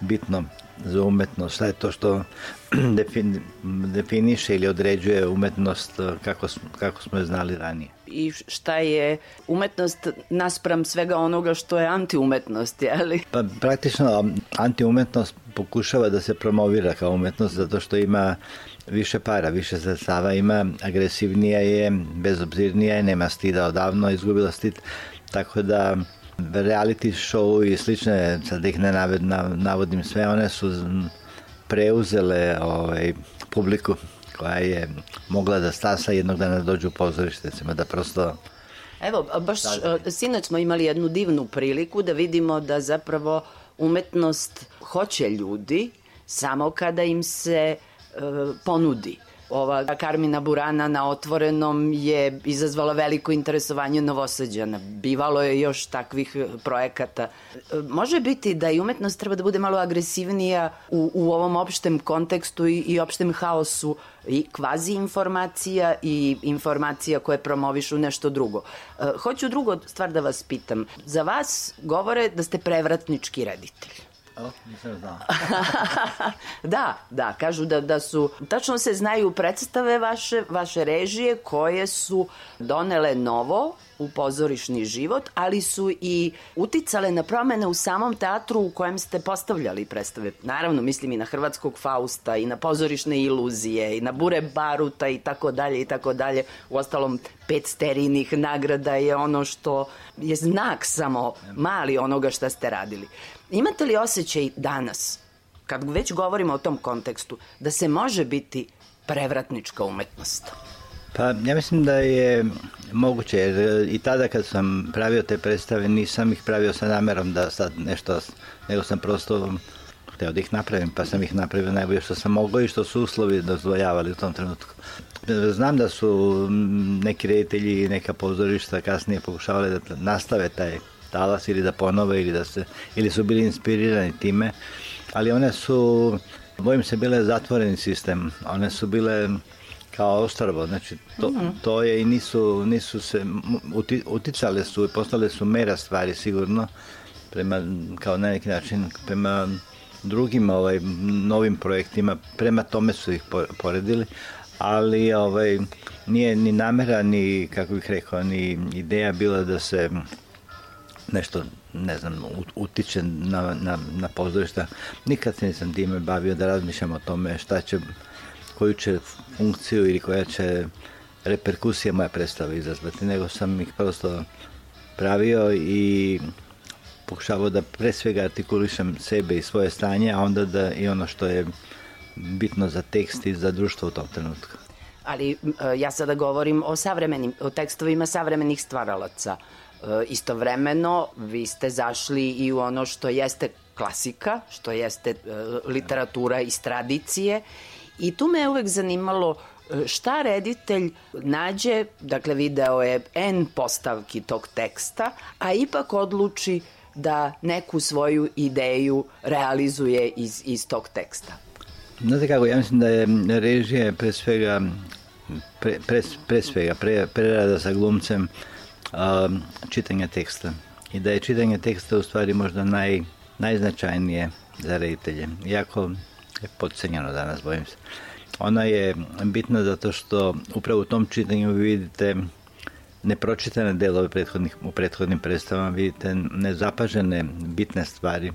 bitno za umetnost, šta je to što defin, definiše ili određuje umetnost eh, kako, smo- kako smo je znali ranije. I šta je umetnost naspram svega onoga što je antiumetnost, je li? Pa praktično antiumetnost pokušava da se promovira kao umetnost zato što ima više para, više sredstava ima, agresivnija je, bezobzirnija je, nema stida odavno, izgubila stid, tako da reality show i slične, sad da ih ne naved- navodim sve, one su preuzele ovaj, publiku koja je mogla da stasa jednog dana da dođe u pozorište, da prosto Evo, baš e, sinoć smo imali jednu divnu priliku da vidimo da zapravo umetnost hoće ljudi samo kada im se e, ponudi. Ova Karmina Burana na otvorenom je izazvala veliko interesovanje Novosađana. Bivalo je još takvih e, projekata. E, Može biti da i umetnost treba da bude malo agresivnija u, u ovom opštem kontekstu i, i opštem haosu i kvazi informacija i informacija koje promovišu nešto drugo. E, hoću drugo stvar da vas pitam. Za vas govore da ste prevratnički reditelj. Da, da, kažu da, da su, tačno se znaju predstave vaše, vaše režije koje su donele novo u pozorišni život, ali su i uticale na promene u samom teatru u kojem ste postavljali predstave. Naravno, mislim i na Hrvatskog Fausta, i na pozorišne iluzije, i na Bure Baruta i tako dalje i tako dalje. U ostalom, pet sterinih nagrada je ono što je znak samo mali onoga šta ste radili. Imate li osjećaj danas, kad već govorimo o tom kontekstu, da se može biti prevratnička umetnost? Pa ja mislim da je moguće, jer e, i tada kad sam pravio te predstave nisam ih pravio sa namerom da sad nešto, nego sam prosto hteo da ih napravim, pa sam ih napravio najbolje što sam mogao i što su uslovi dozvoljavali u tom trenutku. Znam da su neki reditelji i neka pozorišta kasnije pokušavali da nastave taj talas ili da ponove ili da se ili su bili inspirirani time, ali one su bojim se bile zatvoreni sistem. One su bile kao ostrvo, znači to, to je i nisu, nisu se, uti, uticale su i postale su mera stvari sigurno prema, kao na neki način prema drugim ovaj, novim projektima, prema tome su ih po- poredili, ali ovaj, nije ni namera, ni, kako bih rekao, ni ideja bila da se nešto, ne znam, ut- utiče na, na, na pozorišta. Nikad se nisam time bavio da razmišljam o tome šta će, koju će funkciju ili koja će reperkusija moja predstava izazvati, nego sam ih prosto pravio i pokušavao da pre svega artikulišem sebe i svoje stanje, a onda da i ono što je bitno za tekst i za društvo u tom trenutku. Ali e, ja sada govorim o savremenim, o tekstovima savremenih stvaralaca. E, Istovremeno vi ste zašli i u ono što jeste klasika, što jeste e, literatura iz tradicije i tu me je uvek zanimalo e, šta reditelj nađe, dakle video je N postavki tog teksta, a ipak odluči da neku svoju ideju realizuje iz, iz tog teksta. Znate kako, ja mislim da je režija pre svega pre, pre, pre svega pre, prerada sa glumcem a, čitanje teksta i da je čitanje teksta u stvari možda naj, najznačajnije za reditelje. Iako je podcenjeno danas, bojim se. Ona je bitna zato što upravo u tom čitanju vi vidite nepročitane delove prethodnih, u prethodnim predstavama, vidite nezapažene bitne stvari,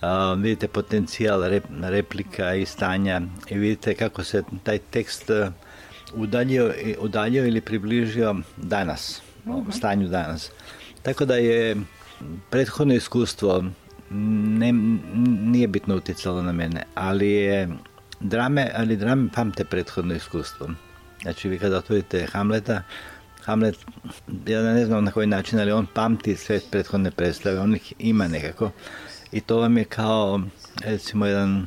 a, vidite potencijal rep, replika i stanja i vidite kako se taj tekst a, udaljio, udaljio ili približio danas, o stanju danas. Tako da je prethodno iskustvo ne, nije bitno uticalo na mene, ali je drame, ali drame pamte prethodno iskustvo. Znači vi kada otvorite Hamleta, Hamlet, ja ne znam na koji način, ali on pamti sve prethodne predstave, on ih ima nekako. I to vam je kao, recimo, jedan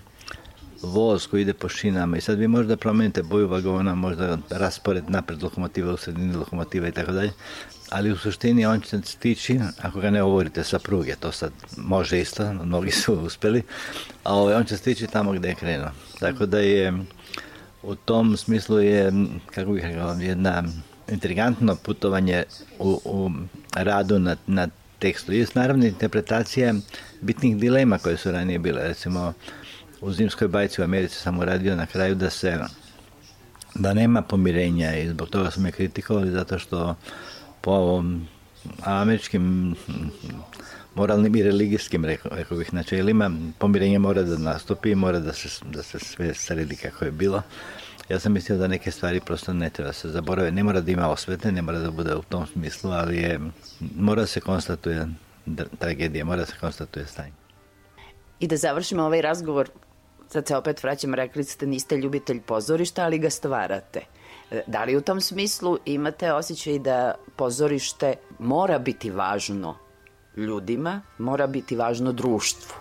voz koji ide po šinama i sad vi možda promenite boju vagona, možda raspored napred lokomotiva u sredini lokomotiva i tako dalje, ali u suštini on će stići, ako ga ne ovorite sa pruge, to sad može isto, mnogi su uspeli, a ovaj, on će stići tamo gde je krenuo. Tako da je U tom smislu je, kako bih rekao, jedna intrigantno putovanje u, u radu na, na tekstu. I naravno interpretacija bitnih dilema koje su ranije bile. Recimo, u Zimskoj bajci u Americi sam uradio na kraju da se da nema pomirenja i zbog toga su me kritikovali zato što po ovom američkim moralnim i religijskim, rekao, rekao bih, načelima, pomirenje mora da nastupi, mora da se, da se sve sredi kako je bilo. Ja sam mislio da neke stvari prosto ne treba se zaborave. Ne mora da ima osvete, ne mora da bude u tom smislu, ali je, mora da se konstatuje tragedija, mora da se konstatuje stanje. I da završimo ovaj razgovor, sad se opet vraćam, rekli ste niste ljubitelj pozorišta, ali ga stvarate. E, Da li u tom smislu imate osjećaj da pozorište mora biti važno ljudima, mora biti važno društvu?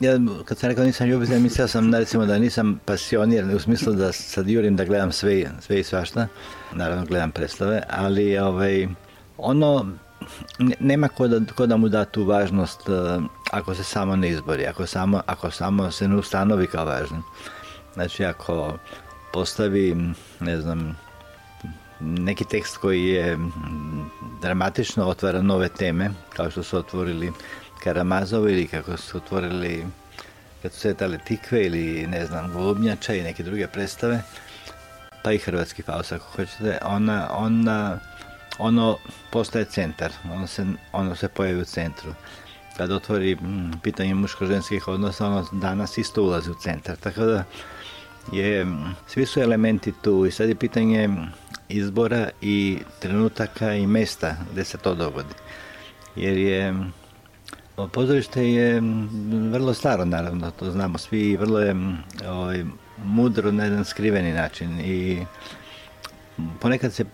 Ja, kad sam rekao nisam ljubitelj, mislio sam da, recimo da nisam pasionir, u smislu da sad jurim da gledam sve, sve i svašta. Naravno gledam predstave, ali ovaj, ono, nema ko da, ko da mu da tu važnost eh, ako se samo ne izbori, ako samo, ako samo se ne ustanovi kao važno. Znači, ako postavi, ne znam, neki tekst koji je dramatično otvara nove teme, kao što su otvorili Karamazovo ili kako su otvorili kad su svetale tikve ili ne znam, Golubnjača i neke druge predstave, pa i Hrvatski faust ako hoćete, ona, ona, ono postaje centar, ono se, ono se pojavi u centru. Kad otvori mm, pitanje muško-ženskih odnosa, ono danas isto ulazi u centar, tako da je, mm, svi su elementi tu i sad je pitanje izbora i trenutaka i mesta gde se to dogodi. Jer je o, pozorište je mm, vrlo staro, naravno, to znamo svi vrlo je mm, ovaj, mudro na jedan skriveni način i ponekad se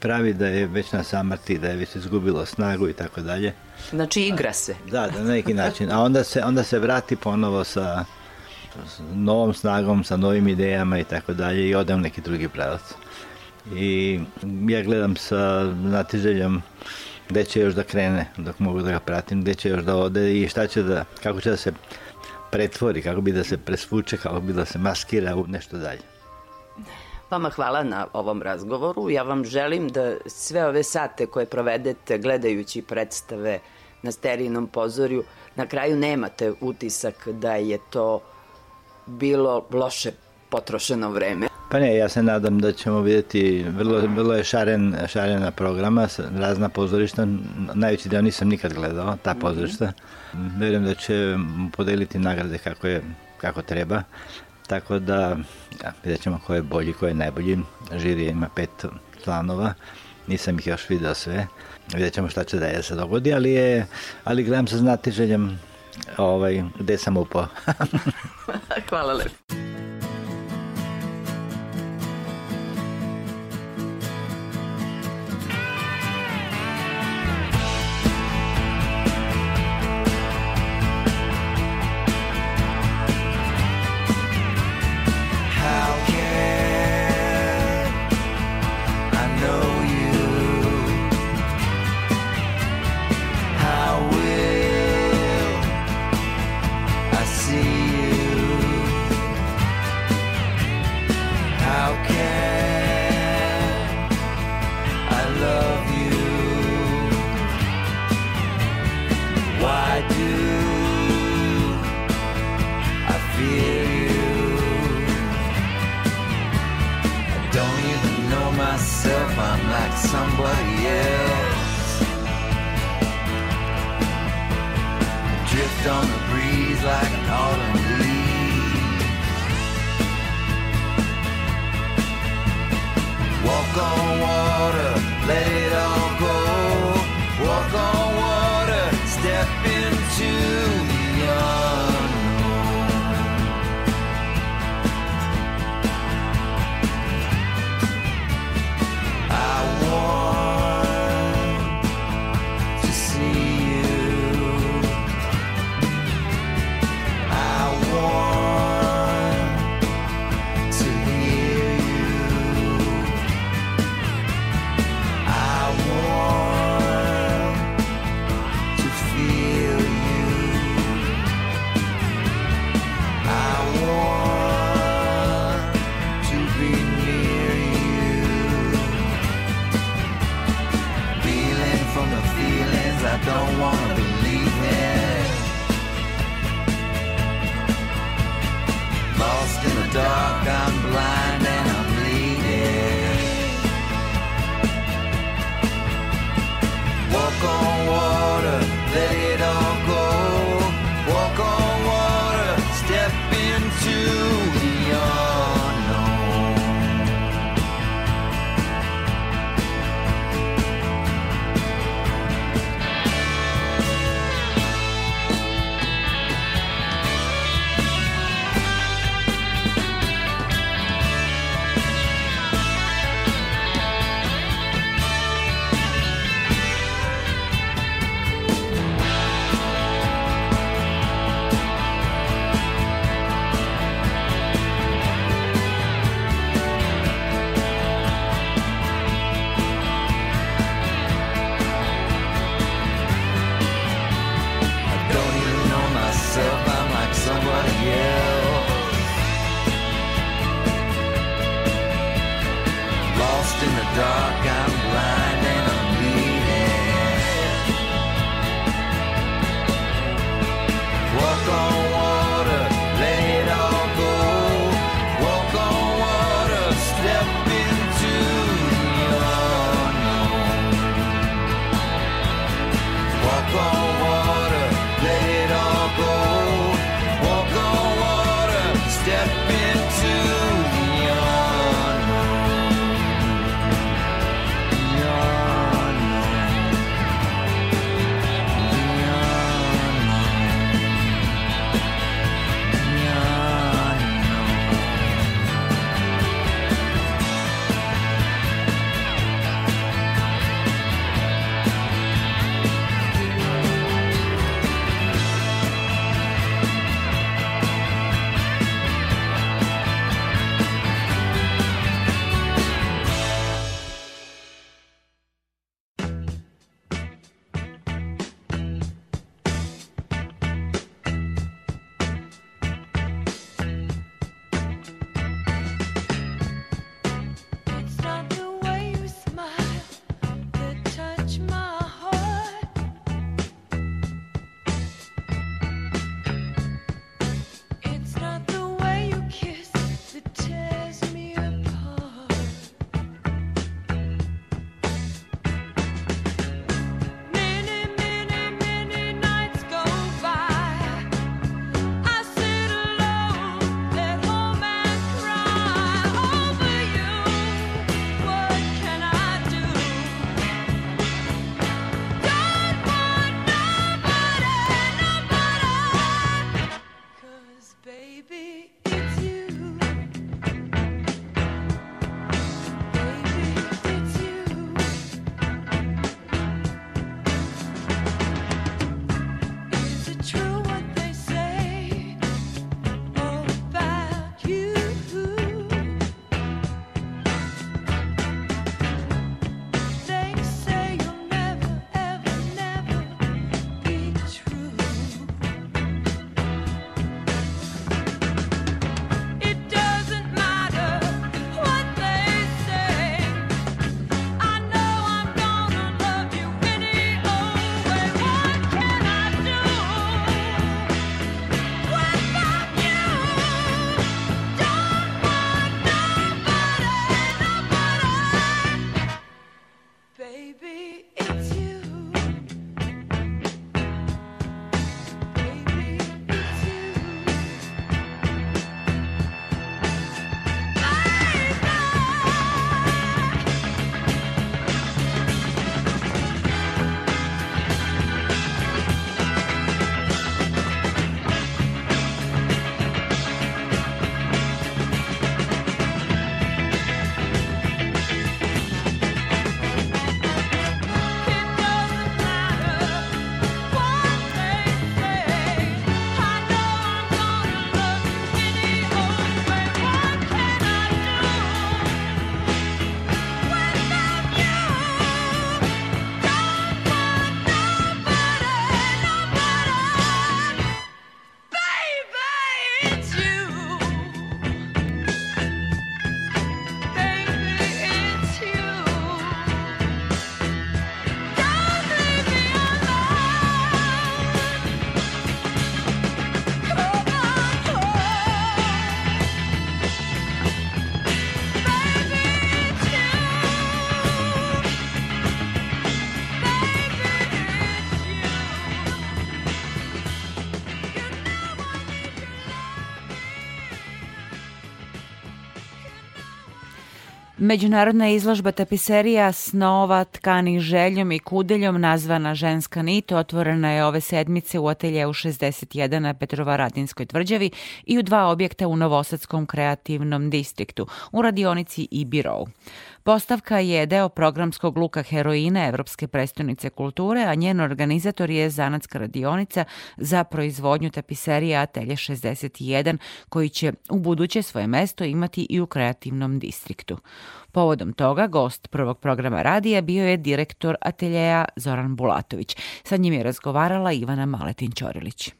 pravi da je već na samrti, da je već izgubilo snagu i tako dalje. Znači igra se. Da, da, na neki način. A onda se, onda se vrati ponovo sa, novom snagom, sa novim idejama i tako dalje i ode u neki drugi pravac. I ja gledam sa natiželjom gde će još da krene, dok mogu da ga pratim, gde će još da ode i šta će da, kako će da se pretvori, kako bi da se presvuče, kako bi da se maskira u nešto dalje. Vama hvala na ovom razgovoru. Ja vam želim da sve ove sate koje provedete gledajući predstave na sterinom pozorju, na kraju nemate utisak da je to bilo loše potrošeno vreme. Pa ne, ja se nadam da ćemo vidjeti, vrlo, vrlo je šaren, šarena programa, razna pozorišta, najveći deo nisam nikad gledao, ta pozorišta. Verujem da će podeliti nagrade kako, je, kako treba, tako da ja, vidjet ćemo ko je bolji, ko je najbolji. Žirija ima pet članova, nisam ih još video sve, vidjet ćemo šta će da je se dogodi, ali, je, ali gledam sa znatiželjem ovaj, gde sam upao. hvala lepo. Breeze like an autumn leaf. Walk on water, let it down Međunarodna izložba tapiserija snova tkanih željom i kudeljom nazvana Ženska nit otvorena je ove sedmice u ateljeu 61 na Petrovaradinskoj tvrđavi i u dva objekta u Novosadskom kreativnom distriktu, u radionici i birovu. Postavka je deo programskog luka heroina Evropske prestonice kulture, a njen organizator je Zanatska radionica za proizvodnju tapiserija Atelje 61, koji će u buduće svoje mesto imati i u kreativnom distriktu. Povodom toga, gost prvog programa radija bio je direktor ateljeja Zoran Bulatović. Sa njim je razgovarala Ivana Maletin-Ćorilić.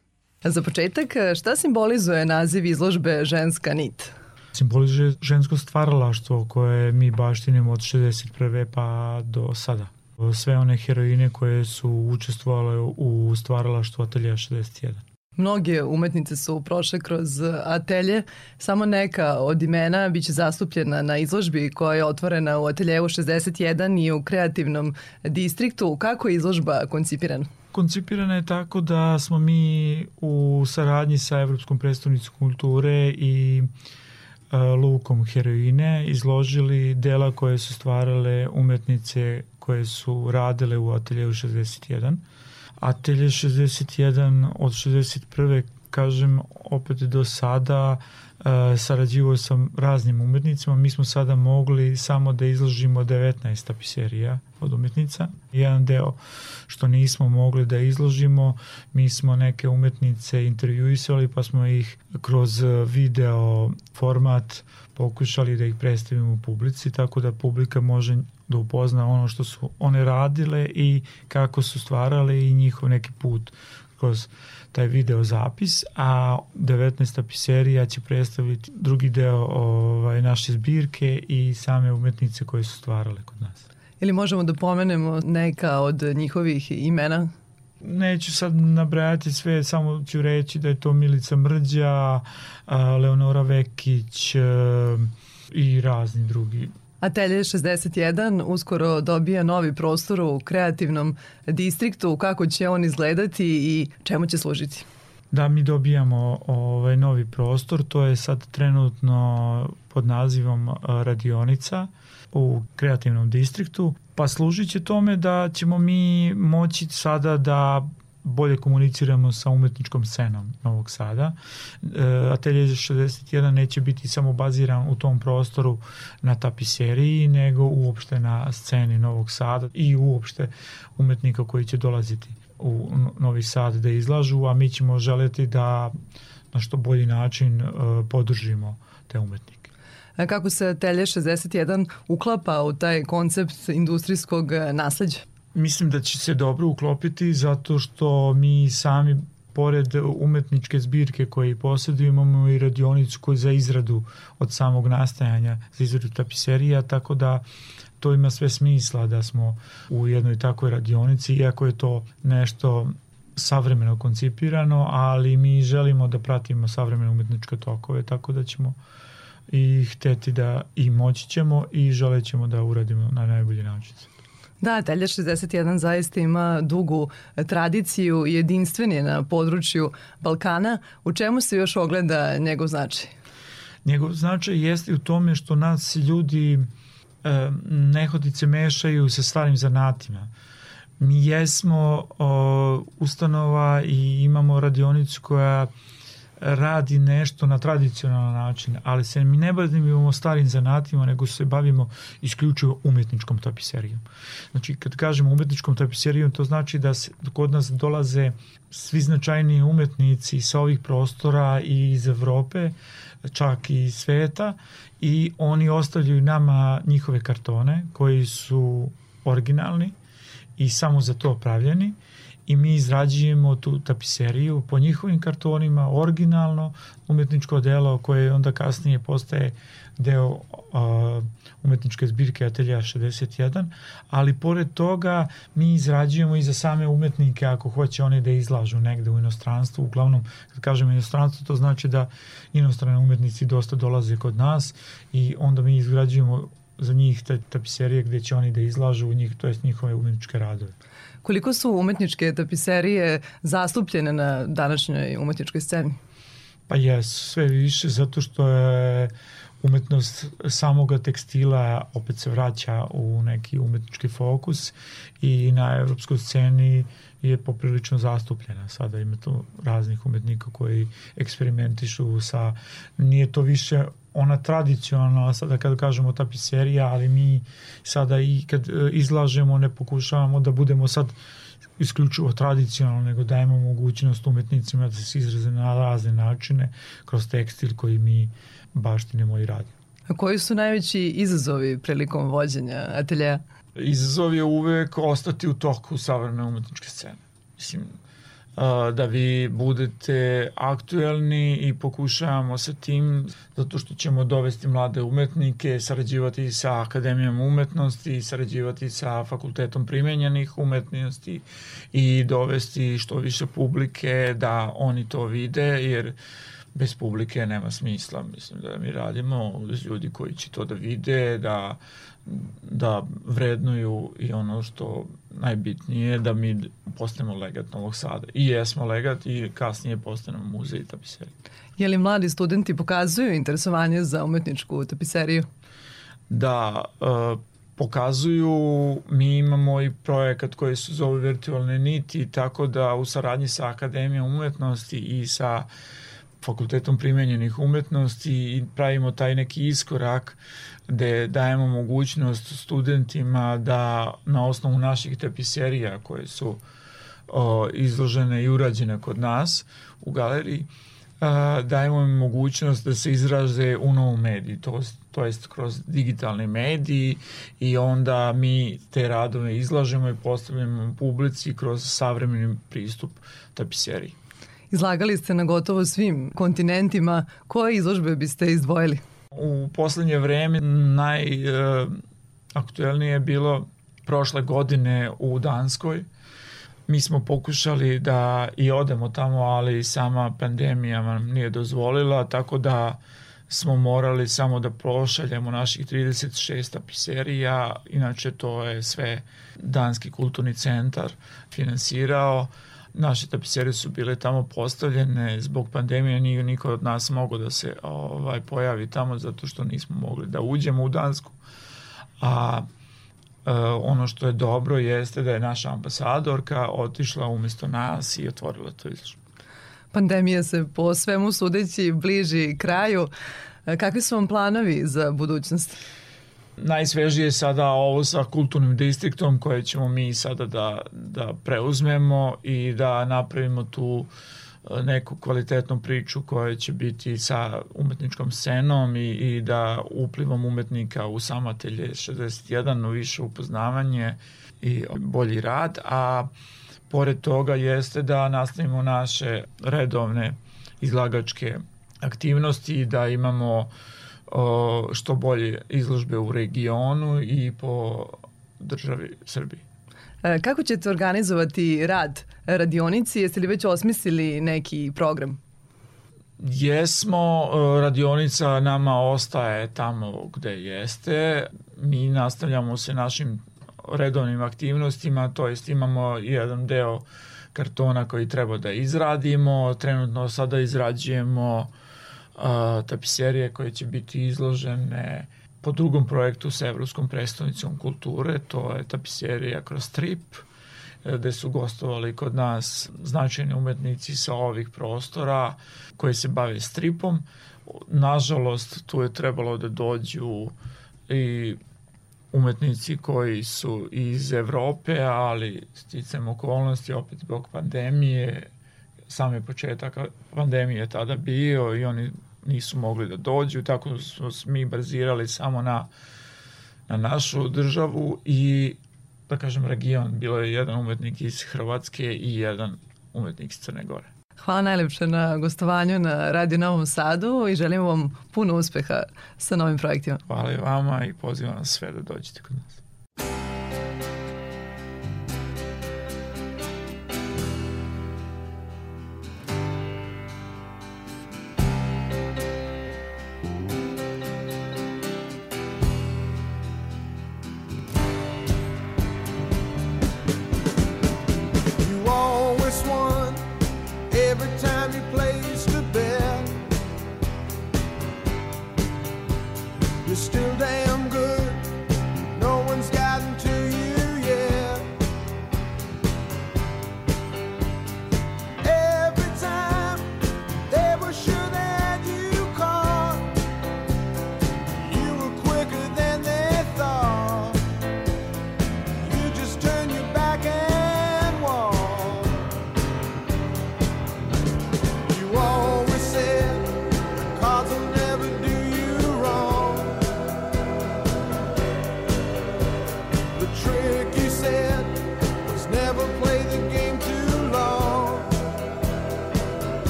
Za početak, šta simbolizuje naziv izložbe Ženska nit? Simbolizuje žensko stvaralaštvo koje mi baštinimo od 61. pa do sada. Sve one heroine koje su učestvovale u stvaralaštvu Atelja 61. Mnoge umetnice su prošle kroz atelje, samo neka od imena biće zastupljena na izložbi koja je otvorena u ateljevu 61 i u kreativnom distriktu. Kako je izložba koncipirana? Koncipirana je tako da smo mi u saradnji sa Evropskom predstavnicom kulture i lukom heroine izložili dela koje su stvarale umetnice koje su radile u ateljevu 61. Atelje 61 od 61. kažem opet do sada uh, sarađivo sa raznim umetnicima. Mi smo sada mogli samo da izložimo 19 tapiserija od umetnica. Jedan deo što nismo mogli da izložimo, mi smo neke umetnice intervjuisali pa smo ih kroz video format pokušali da ih predstavimo u publici, tako da publika može da upozna ono što su one radile i kako su stvarale i njihov neki put kroz taj video zapis, a 19 tapiserija će predstaviti drugi deo ovaj, naše zbirke i same umetnice koje su stvarale kod nas. Ili možemo da pomenemo neka od njihovih imena? Neću sad nabrajati sve, samo ću reći da je to Milica Mrđa, Leonora Vekić i razni drugi Atelje 61 uskoro dobija novi prostor u kreativnom distriktu. Kako će on izgledati i čemu će služiti? Da, mi dobijamo ovaj novi prostor, to je sad trenutno pod nazivom radionica u kreativnom distriktu, pa služit će tome da ćemo mi moći sada da bolje komuniciramo sa umetničkom scenom Novog Sada. E, Atelje 61 neće biti samo baziran u tom prostoru na tapiseriji, nego uopšte na sceni Novog Sada i uopšte umetnika koji će dolaziti u Novi Sad da izlažu, a mi ćemo želeti da na što bolji način e, podržimo te umetnike. Kako se Atelje 61 uklapa u taj koncept industrijskog nasleđa? Mislim da će se dobro uklopiti zato što mi sami pored umetničke zbirke koje posjedujemo imamo i radionicu koju za izradu od samog nastajanja za izradu tapiserija, tako da to ima sve smisla da smo u jednoj takvoj radionici, iako je to nešto savremeno koncipirano, ali mi želimo da pratimo savremene umetničke tokove, tako da ćemo i hteti da i moći ćemo i želećemo da uradimo na najbolji način. Da, Telja 61 zaista ima dugu tradiciju i jedinstven je na području Balkana. U čemu se još ogleda njegov značaj? Njegov značaj jeste u tome što nas ljudi e, nehodice mešaju sa starim zanatima. Mi jesmo ustanova i imamo radionicu koja radi nešto na tradicionalan način, ali se mi ne bavimo starim zanatima, nego se bavimo isključivo umetničkom tapiserijom. Znači, kad kažemo umetničkom tapiserijom, to znači da se, kod nas dolaze svi značajniji umetnici sa ovih prostora i iz Evrope, čak i sveta, i oni ostavljaju nama njihove kartone koji su originalni i samo za to pravljeni i mi izrađujemo tu tapiseriju po njihovim kartonima, originalno umetničko delo koje onda kasnije postaje deo uh, umetničke zbirke Atelja 61, ali pored toga mi izrađujemo i za same umetnike ako hoće oni da izlažu negde u inostranstvu, uglavnom kad kažemo inostranstvo to znači da inostrane umetnici dosta dolaze kod nas i onda mi izgrađujemo za njih te tapiserije gde će oni da izlažu njih, to jest njihove umetničke radove. Koliko su umetničke tapiserije zastupljene na današnjoj umetničkoj sceni? Pa jes, sve više, zato što je umetnost samoga tekstila opet se vraća u neki umetnički fokus i na evropskoj sceni je poprilično zastupljena. Sada ima tu raznih umetnika koji eksperimentišu sa, nije to više ona tradicionalna, sada kad kažemo tapiserija, ali mi sada i kad e, izlažemo ne pokušavamo da budemo sad isključivo tradicionalno, nego dajemo mogućnost umetnicima da se izraze na razne načine kroz tekstil koji mi baštinimo i radimo. A koji su najveći izazovi prilikom vođenja ateljeja? Izazov je uvek ostati u toku savremene umetničke scene. Mislim, da vi budete aktuelni i pokušavamo sa tim zato što ćemo dovesti mlade umetnike, sarađivati sa Akademijom umetnosti, sarađivati sa Fakultetom primenjenih umetnosti i dovesti što više publike da oni to vide jer bez publike nema smisla. Mislim da mi radimo ljudi koji će to da vide, da da vrednuju i ono što najbitnije da mi postanemo legat Novog Sada. I jesmo legat i kasnije postanemo muzej tapiserije. Je li mladi studenti pokazuju interesovanje za umetničku tapiseriju? Da, e, pokazuju, mi imamo i projekat koji se zove virtualne niti, tako da u saradnji sa Akademijom umetnosti i sa fakultetom primenjenih umetnosti i pravimo taj neki iskorak gde dajemo mogućnost studentima da na osnovu naših tapiserija koje su o, izložene i urađene kod nas u galeriji, a, dajemo im mogućnost da se izraze u novom mediji, to, to jest kroz digitalni mediji i onda mi te radove izlažemo i postavljamo publici kroz savremeni pristup tapiseriji. Izlagali ste na gotovo svim kontinentima. Koje izložbe biste izdvojili? U poslednje vreme najaktuelnije je bilo prošle godine u Danskoj. Mi smo pokušali da i odemo tamo, ali sama pandemija nam nije dozvolila, tako da smo morali samo da prošaljemo naših 36 tapiserija, inače to je sve Danski kulturni centar finansirao naše tapiserije su bile tamo postavljene zbog pandemije nije niko od nas mogao da se ovaj pojavi tamo zato što nismo mogli da uđemo u Dansku a e, ono što je dobro jeste da je naša ambasadorka otišla umesto nas i otvorila to izložbu. Pandemija se po svemu sudeći bliži kraju. E, Kakvi su vam planovi za budućnost? Najsvežije je sada ovo sa kulturnim distriktom koje ćemo mi sada da, da preuzmemo i da napravimo tu e, neku kvalitetnu priču koja će biti sa umetničkom scenom i, i da uplivom umetnika u samatelje 61 u više upoznavanje i bolji rad, a pored toga jeste da nastavimo naše redovne izlagačke aktivnosti da imamo uh, što bolje izložbe u regionu i po državi Srbiji. E, Kako ćete organizovati rad radionici? Jeste li već osmislili neki program? Jesmo, e, radionica nama ostaje tamo gde jeste. Mi nastavljamo se našim redovnim aktivnostima, to jest imamo jedan deo kartona koji treba da izradimo. Trenutno sada izrađujemo uh, a, tapiserije koje će biti izložene po drugom projektu sa Evropskom predstavnicom kulture, to je tapiserija kroz strip, e, gde su gostovali kod nas značajni umetnici sa ovih prostora koji se bave stripom. Nažalost, tu je trebalo da dođu i umetnici koji su iz Evrope, ali sticam okolnosti, opet zbog pandemije, sam je početak pandemije tada bio i oni nisu mogli da dođu, tako smo mi bazirali samo na, na našu državu i da kažem region. Bilo je jedan umetnik iz Hrvatske i jedan umetnik iz Crne Gore. Hvala najlepše na gostovanju na Radio Novom Sadu i želim vam puno uspeha sa novim projektima. Hvala i vama i pozivam vas sve da dođete kod nas.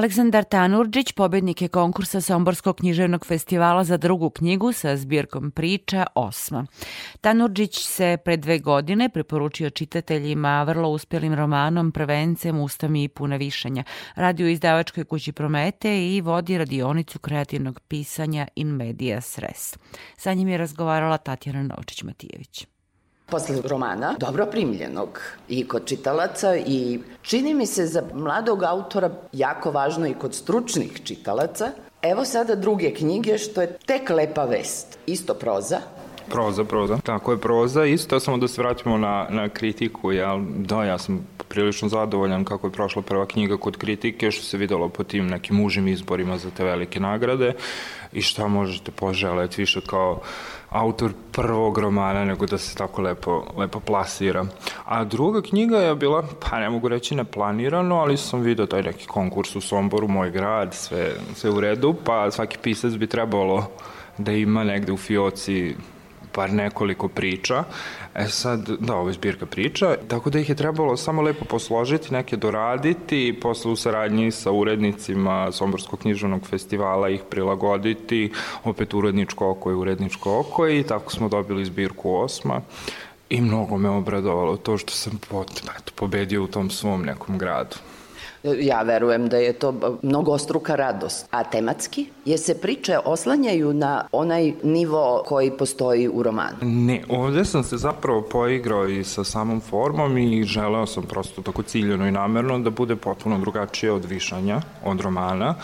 Aleksandar Tanurđić pobednik je konkursa Somborskog književnog festivala za drugu knjigu sa zbirkom priča Osma. Tanurđić se pre dve godine preporučio čitateljima vrlo uspjelim romanom Prvencem ustami i puna višanja. Radi u izdavačkoj kući Promete i vodi radionicu kreativnog pisanja in media res. Sa njim je razgovarala Tatjana Novčić-Matijević. Posle romana, dobro primljenog i kod čitalaca i čini mi se za mladog autora jako važno i kod stručnih čitalaca. Evo sada druge knjige što je tek lepa vest. Isto proza, Proza, proza. Tako je proza. Isto samo da se vratimo na, na kritiku. Ja, da, ja sam prilično zadovoljan kako je prošla prva knjiga kod kritike, što se videlo po tim nekim užim izborima za te velike nagrade i šta možete poželeti više kao autor prvog romana nego da se tako lepo, lepo plasira. A druga knjiga je bila, pa ne mogu reći neplanirano, ali sam vidio taj neki konkurs u Somboru, moj grad, sve, sve u redu, pa svaki pisac bi trebalo da ima negde u fioci bar nekoliko priča. E sad, da, ovo je zbirka priča, tako da ih je trebalo samo lepo posložiti, neke doraditi posle u saradnji sa urednicima Somborskog književnog festivala ih prilagoditi, opet uredničko oko i uredničko oko i tako smo dobili zbirku osma i mnogo me obradovalo to što sam pot, eto, pobedio u tom svom nekom gradu. Ja verujem da je to mnogostruka radost. A tematski? Je se priče oslanjaju na onaj nivo koji postoji u romanu? Ne, ovde sam se zapravo poigrao i sa samom formom i želeo sam prosto tako ciljeno i namerno da bude potpuno drugačije od višanja, od romana,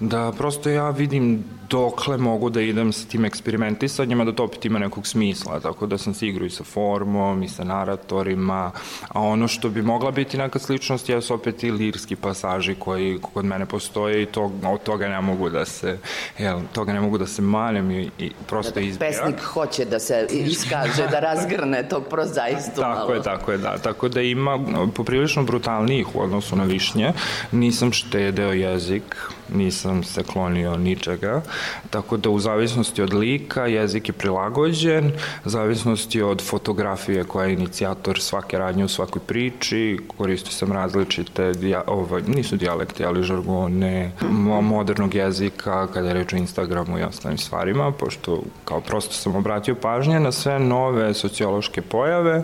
da prosto ja vidim dokle mogu da idem sa tim eksperimentisanjima, da to opet ima nekog smisla, tako da sam se igrao i sa formom i sa naratorima, a ono što bi mogla biti neka sličnost jesu opet i lirski pasaži koji kod mene postoje i to, od toga ne mogu da se, jel, toga ne mogu da se manem i, i prosto izbija. Pesnik hoće da se iskaže, da razgrne tog prozaistu malo. Tako je, tako je, da. Tako da ima poprilično brutalnijih u odnosu na višnje. Nisam štedeo jezik, nisam se klonio ničega, tako da u zavisnosti od lika jezik je prilagođen, zavisnosti od fotografije koja je inicijator svake radnje u svakoj priči, koristio sam različite, dija, ovaj, nisu dijalekti, ali žargone, mo- modernog jezika, kada je reč o Instagramu i ostalim stvarima, pošto kao prosto sam obratio pažnje na sve nove sociološke pojave,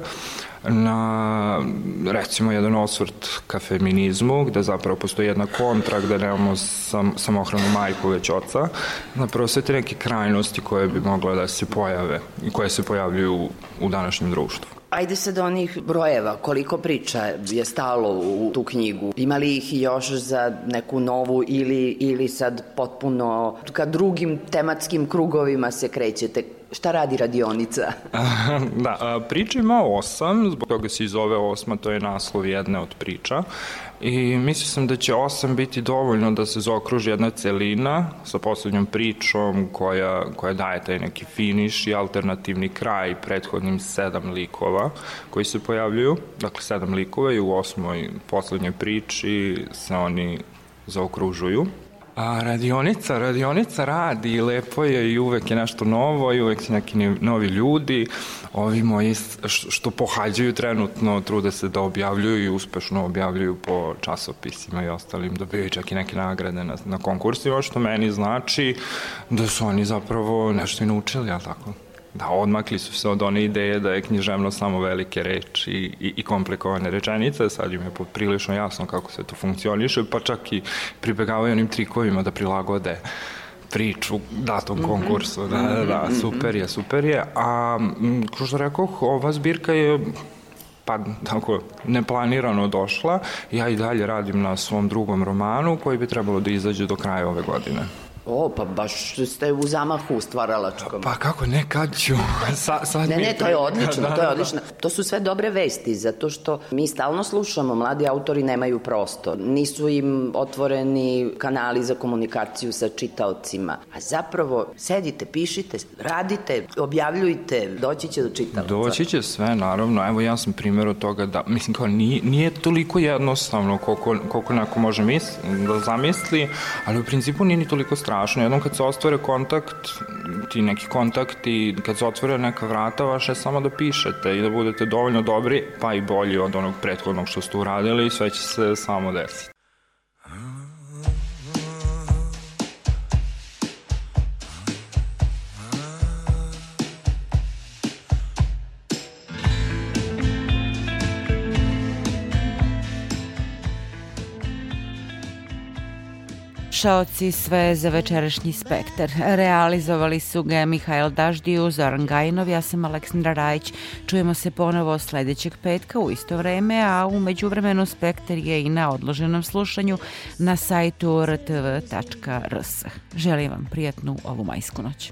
na recimo jedan osvrt ka feminizmu gde zapravo postoji jedna kontra gde nemamo sam, samohranu majku već oca zapravo sve te neke krajnosti koje bi mogle da se pojave i koje se pojavljuju u, u današnjem društvu Ajde sad onih brojeva, koliko priča je stalo u tu knjigu? Ima li ih još za neku novu ili, ili sad potpuno ka drugim tematskim krugovima se krećete? Šta radi radionica? da, priča ima osam, zbog toga se i zove osma, to je naslov jedne od priča. I mislio sam da će osam biti dovoljno da se zaokruži jedna celina sa poslednjom pričom koja, koja daje taj neki finiš i alternativni kraj prethodnim sedam likova koji se pojavljuju. Dakle, sedam likova i u osmoj poslednjoj priči se oni zaokružuju. A radionica, radionica radi lepo je i uvek je nešto novo i uvek su neki novi ljudi. Ovi moji što pohađaju trenutno trude se da objavljuju i uspešno objavljuju po časopisima i ostalim, dobijaju čak i neke nagrade na, na konkursima, što meni znači da su oni zapravo nešto i naučili, jel tako? Da, odmakli su se od one ideje da je književno samo velike reči i, i, i komplikovane rečenice, sad im je poprilično jasno kako se to funkcioniše, pa čak i pribegavaju onim trikovima da prilagode priču datom Mhm. konkursu. Da, da, da, Mhm, super je, super je. A, kao što rekoh, ova zbirka je pa tako neplanirano došla. Ja i dalje radim na svom drugom romanu koji bi trebalo da izađe do kraja ove godine. O, pa baš ste u zamahu stvaralačkom. Pa kako ne, kad ću? Sa, sad Ne, ne, to je odlično, Da, to je da, odlično. To su sve dobre vesti, zato što mi stalno slušamo, mladi autori nemaju prostor, nisu im otvoreni kanali za komunikaciju sa čitaocima. A zapravo, sedite, pišite, radite, objavljujte, doći će do čitaoca. Doći će sve, naravno. Evo, ja sam primjer od toga da, mislim, kao, nije, nije toliko jednostavno koliko, koliko neko može mis, da zamisli, ali u principu nije ni toliko strašno. Jednom kad se ostvare kontakt, ti neki kontakti, kad se otvore neka vrata, vaše je samo da pišete i da budete dovoljno dobri, pa i bolji od onog prethodnog što ste uradili i sve će se samo desiti. Slušaoci sve za večerašnji spektar. Realizovali su ga Mihajl Daždiju, Zoran Gajinov, ja sam Aleksandra Rajić. Čujemo se ponovo sledećeg petka u isto vreme, a u međuvremenu spektar je i na odloženom slušanju na sajtu rtv.rs. Želim vam prijatnu ovu majsku noć.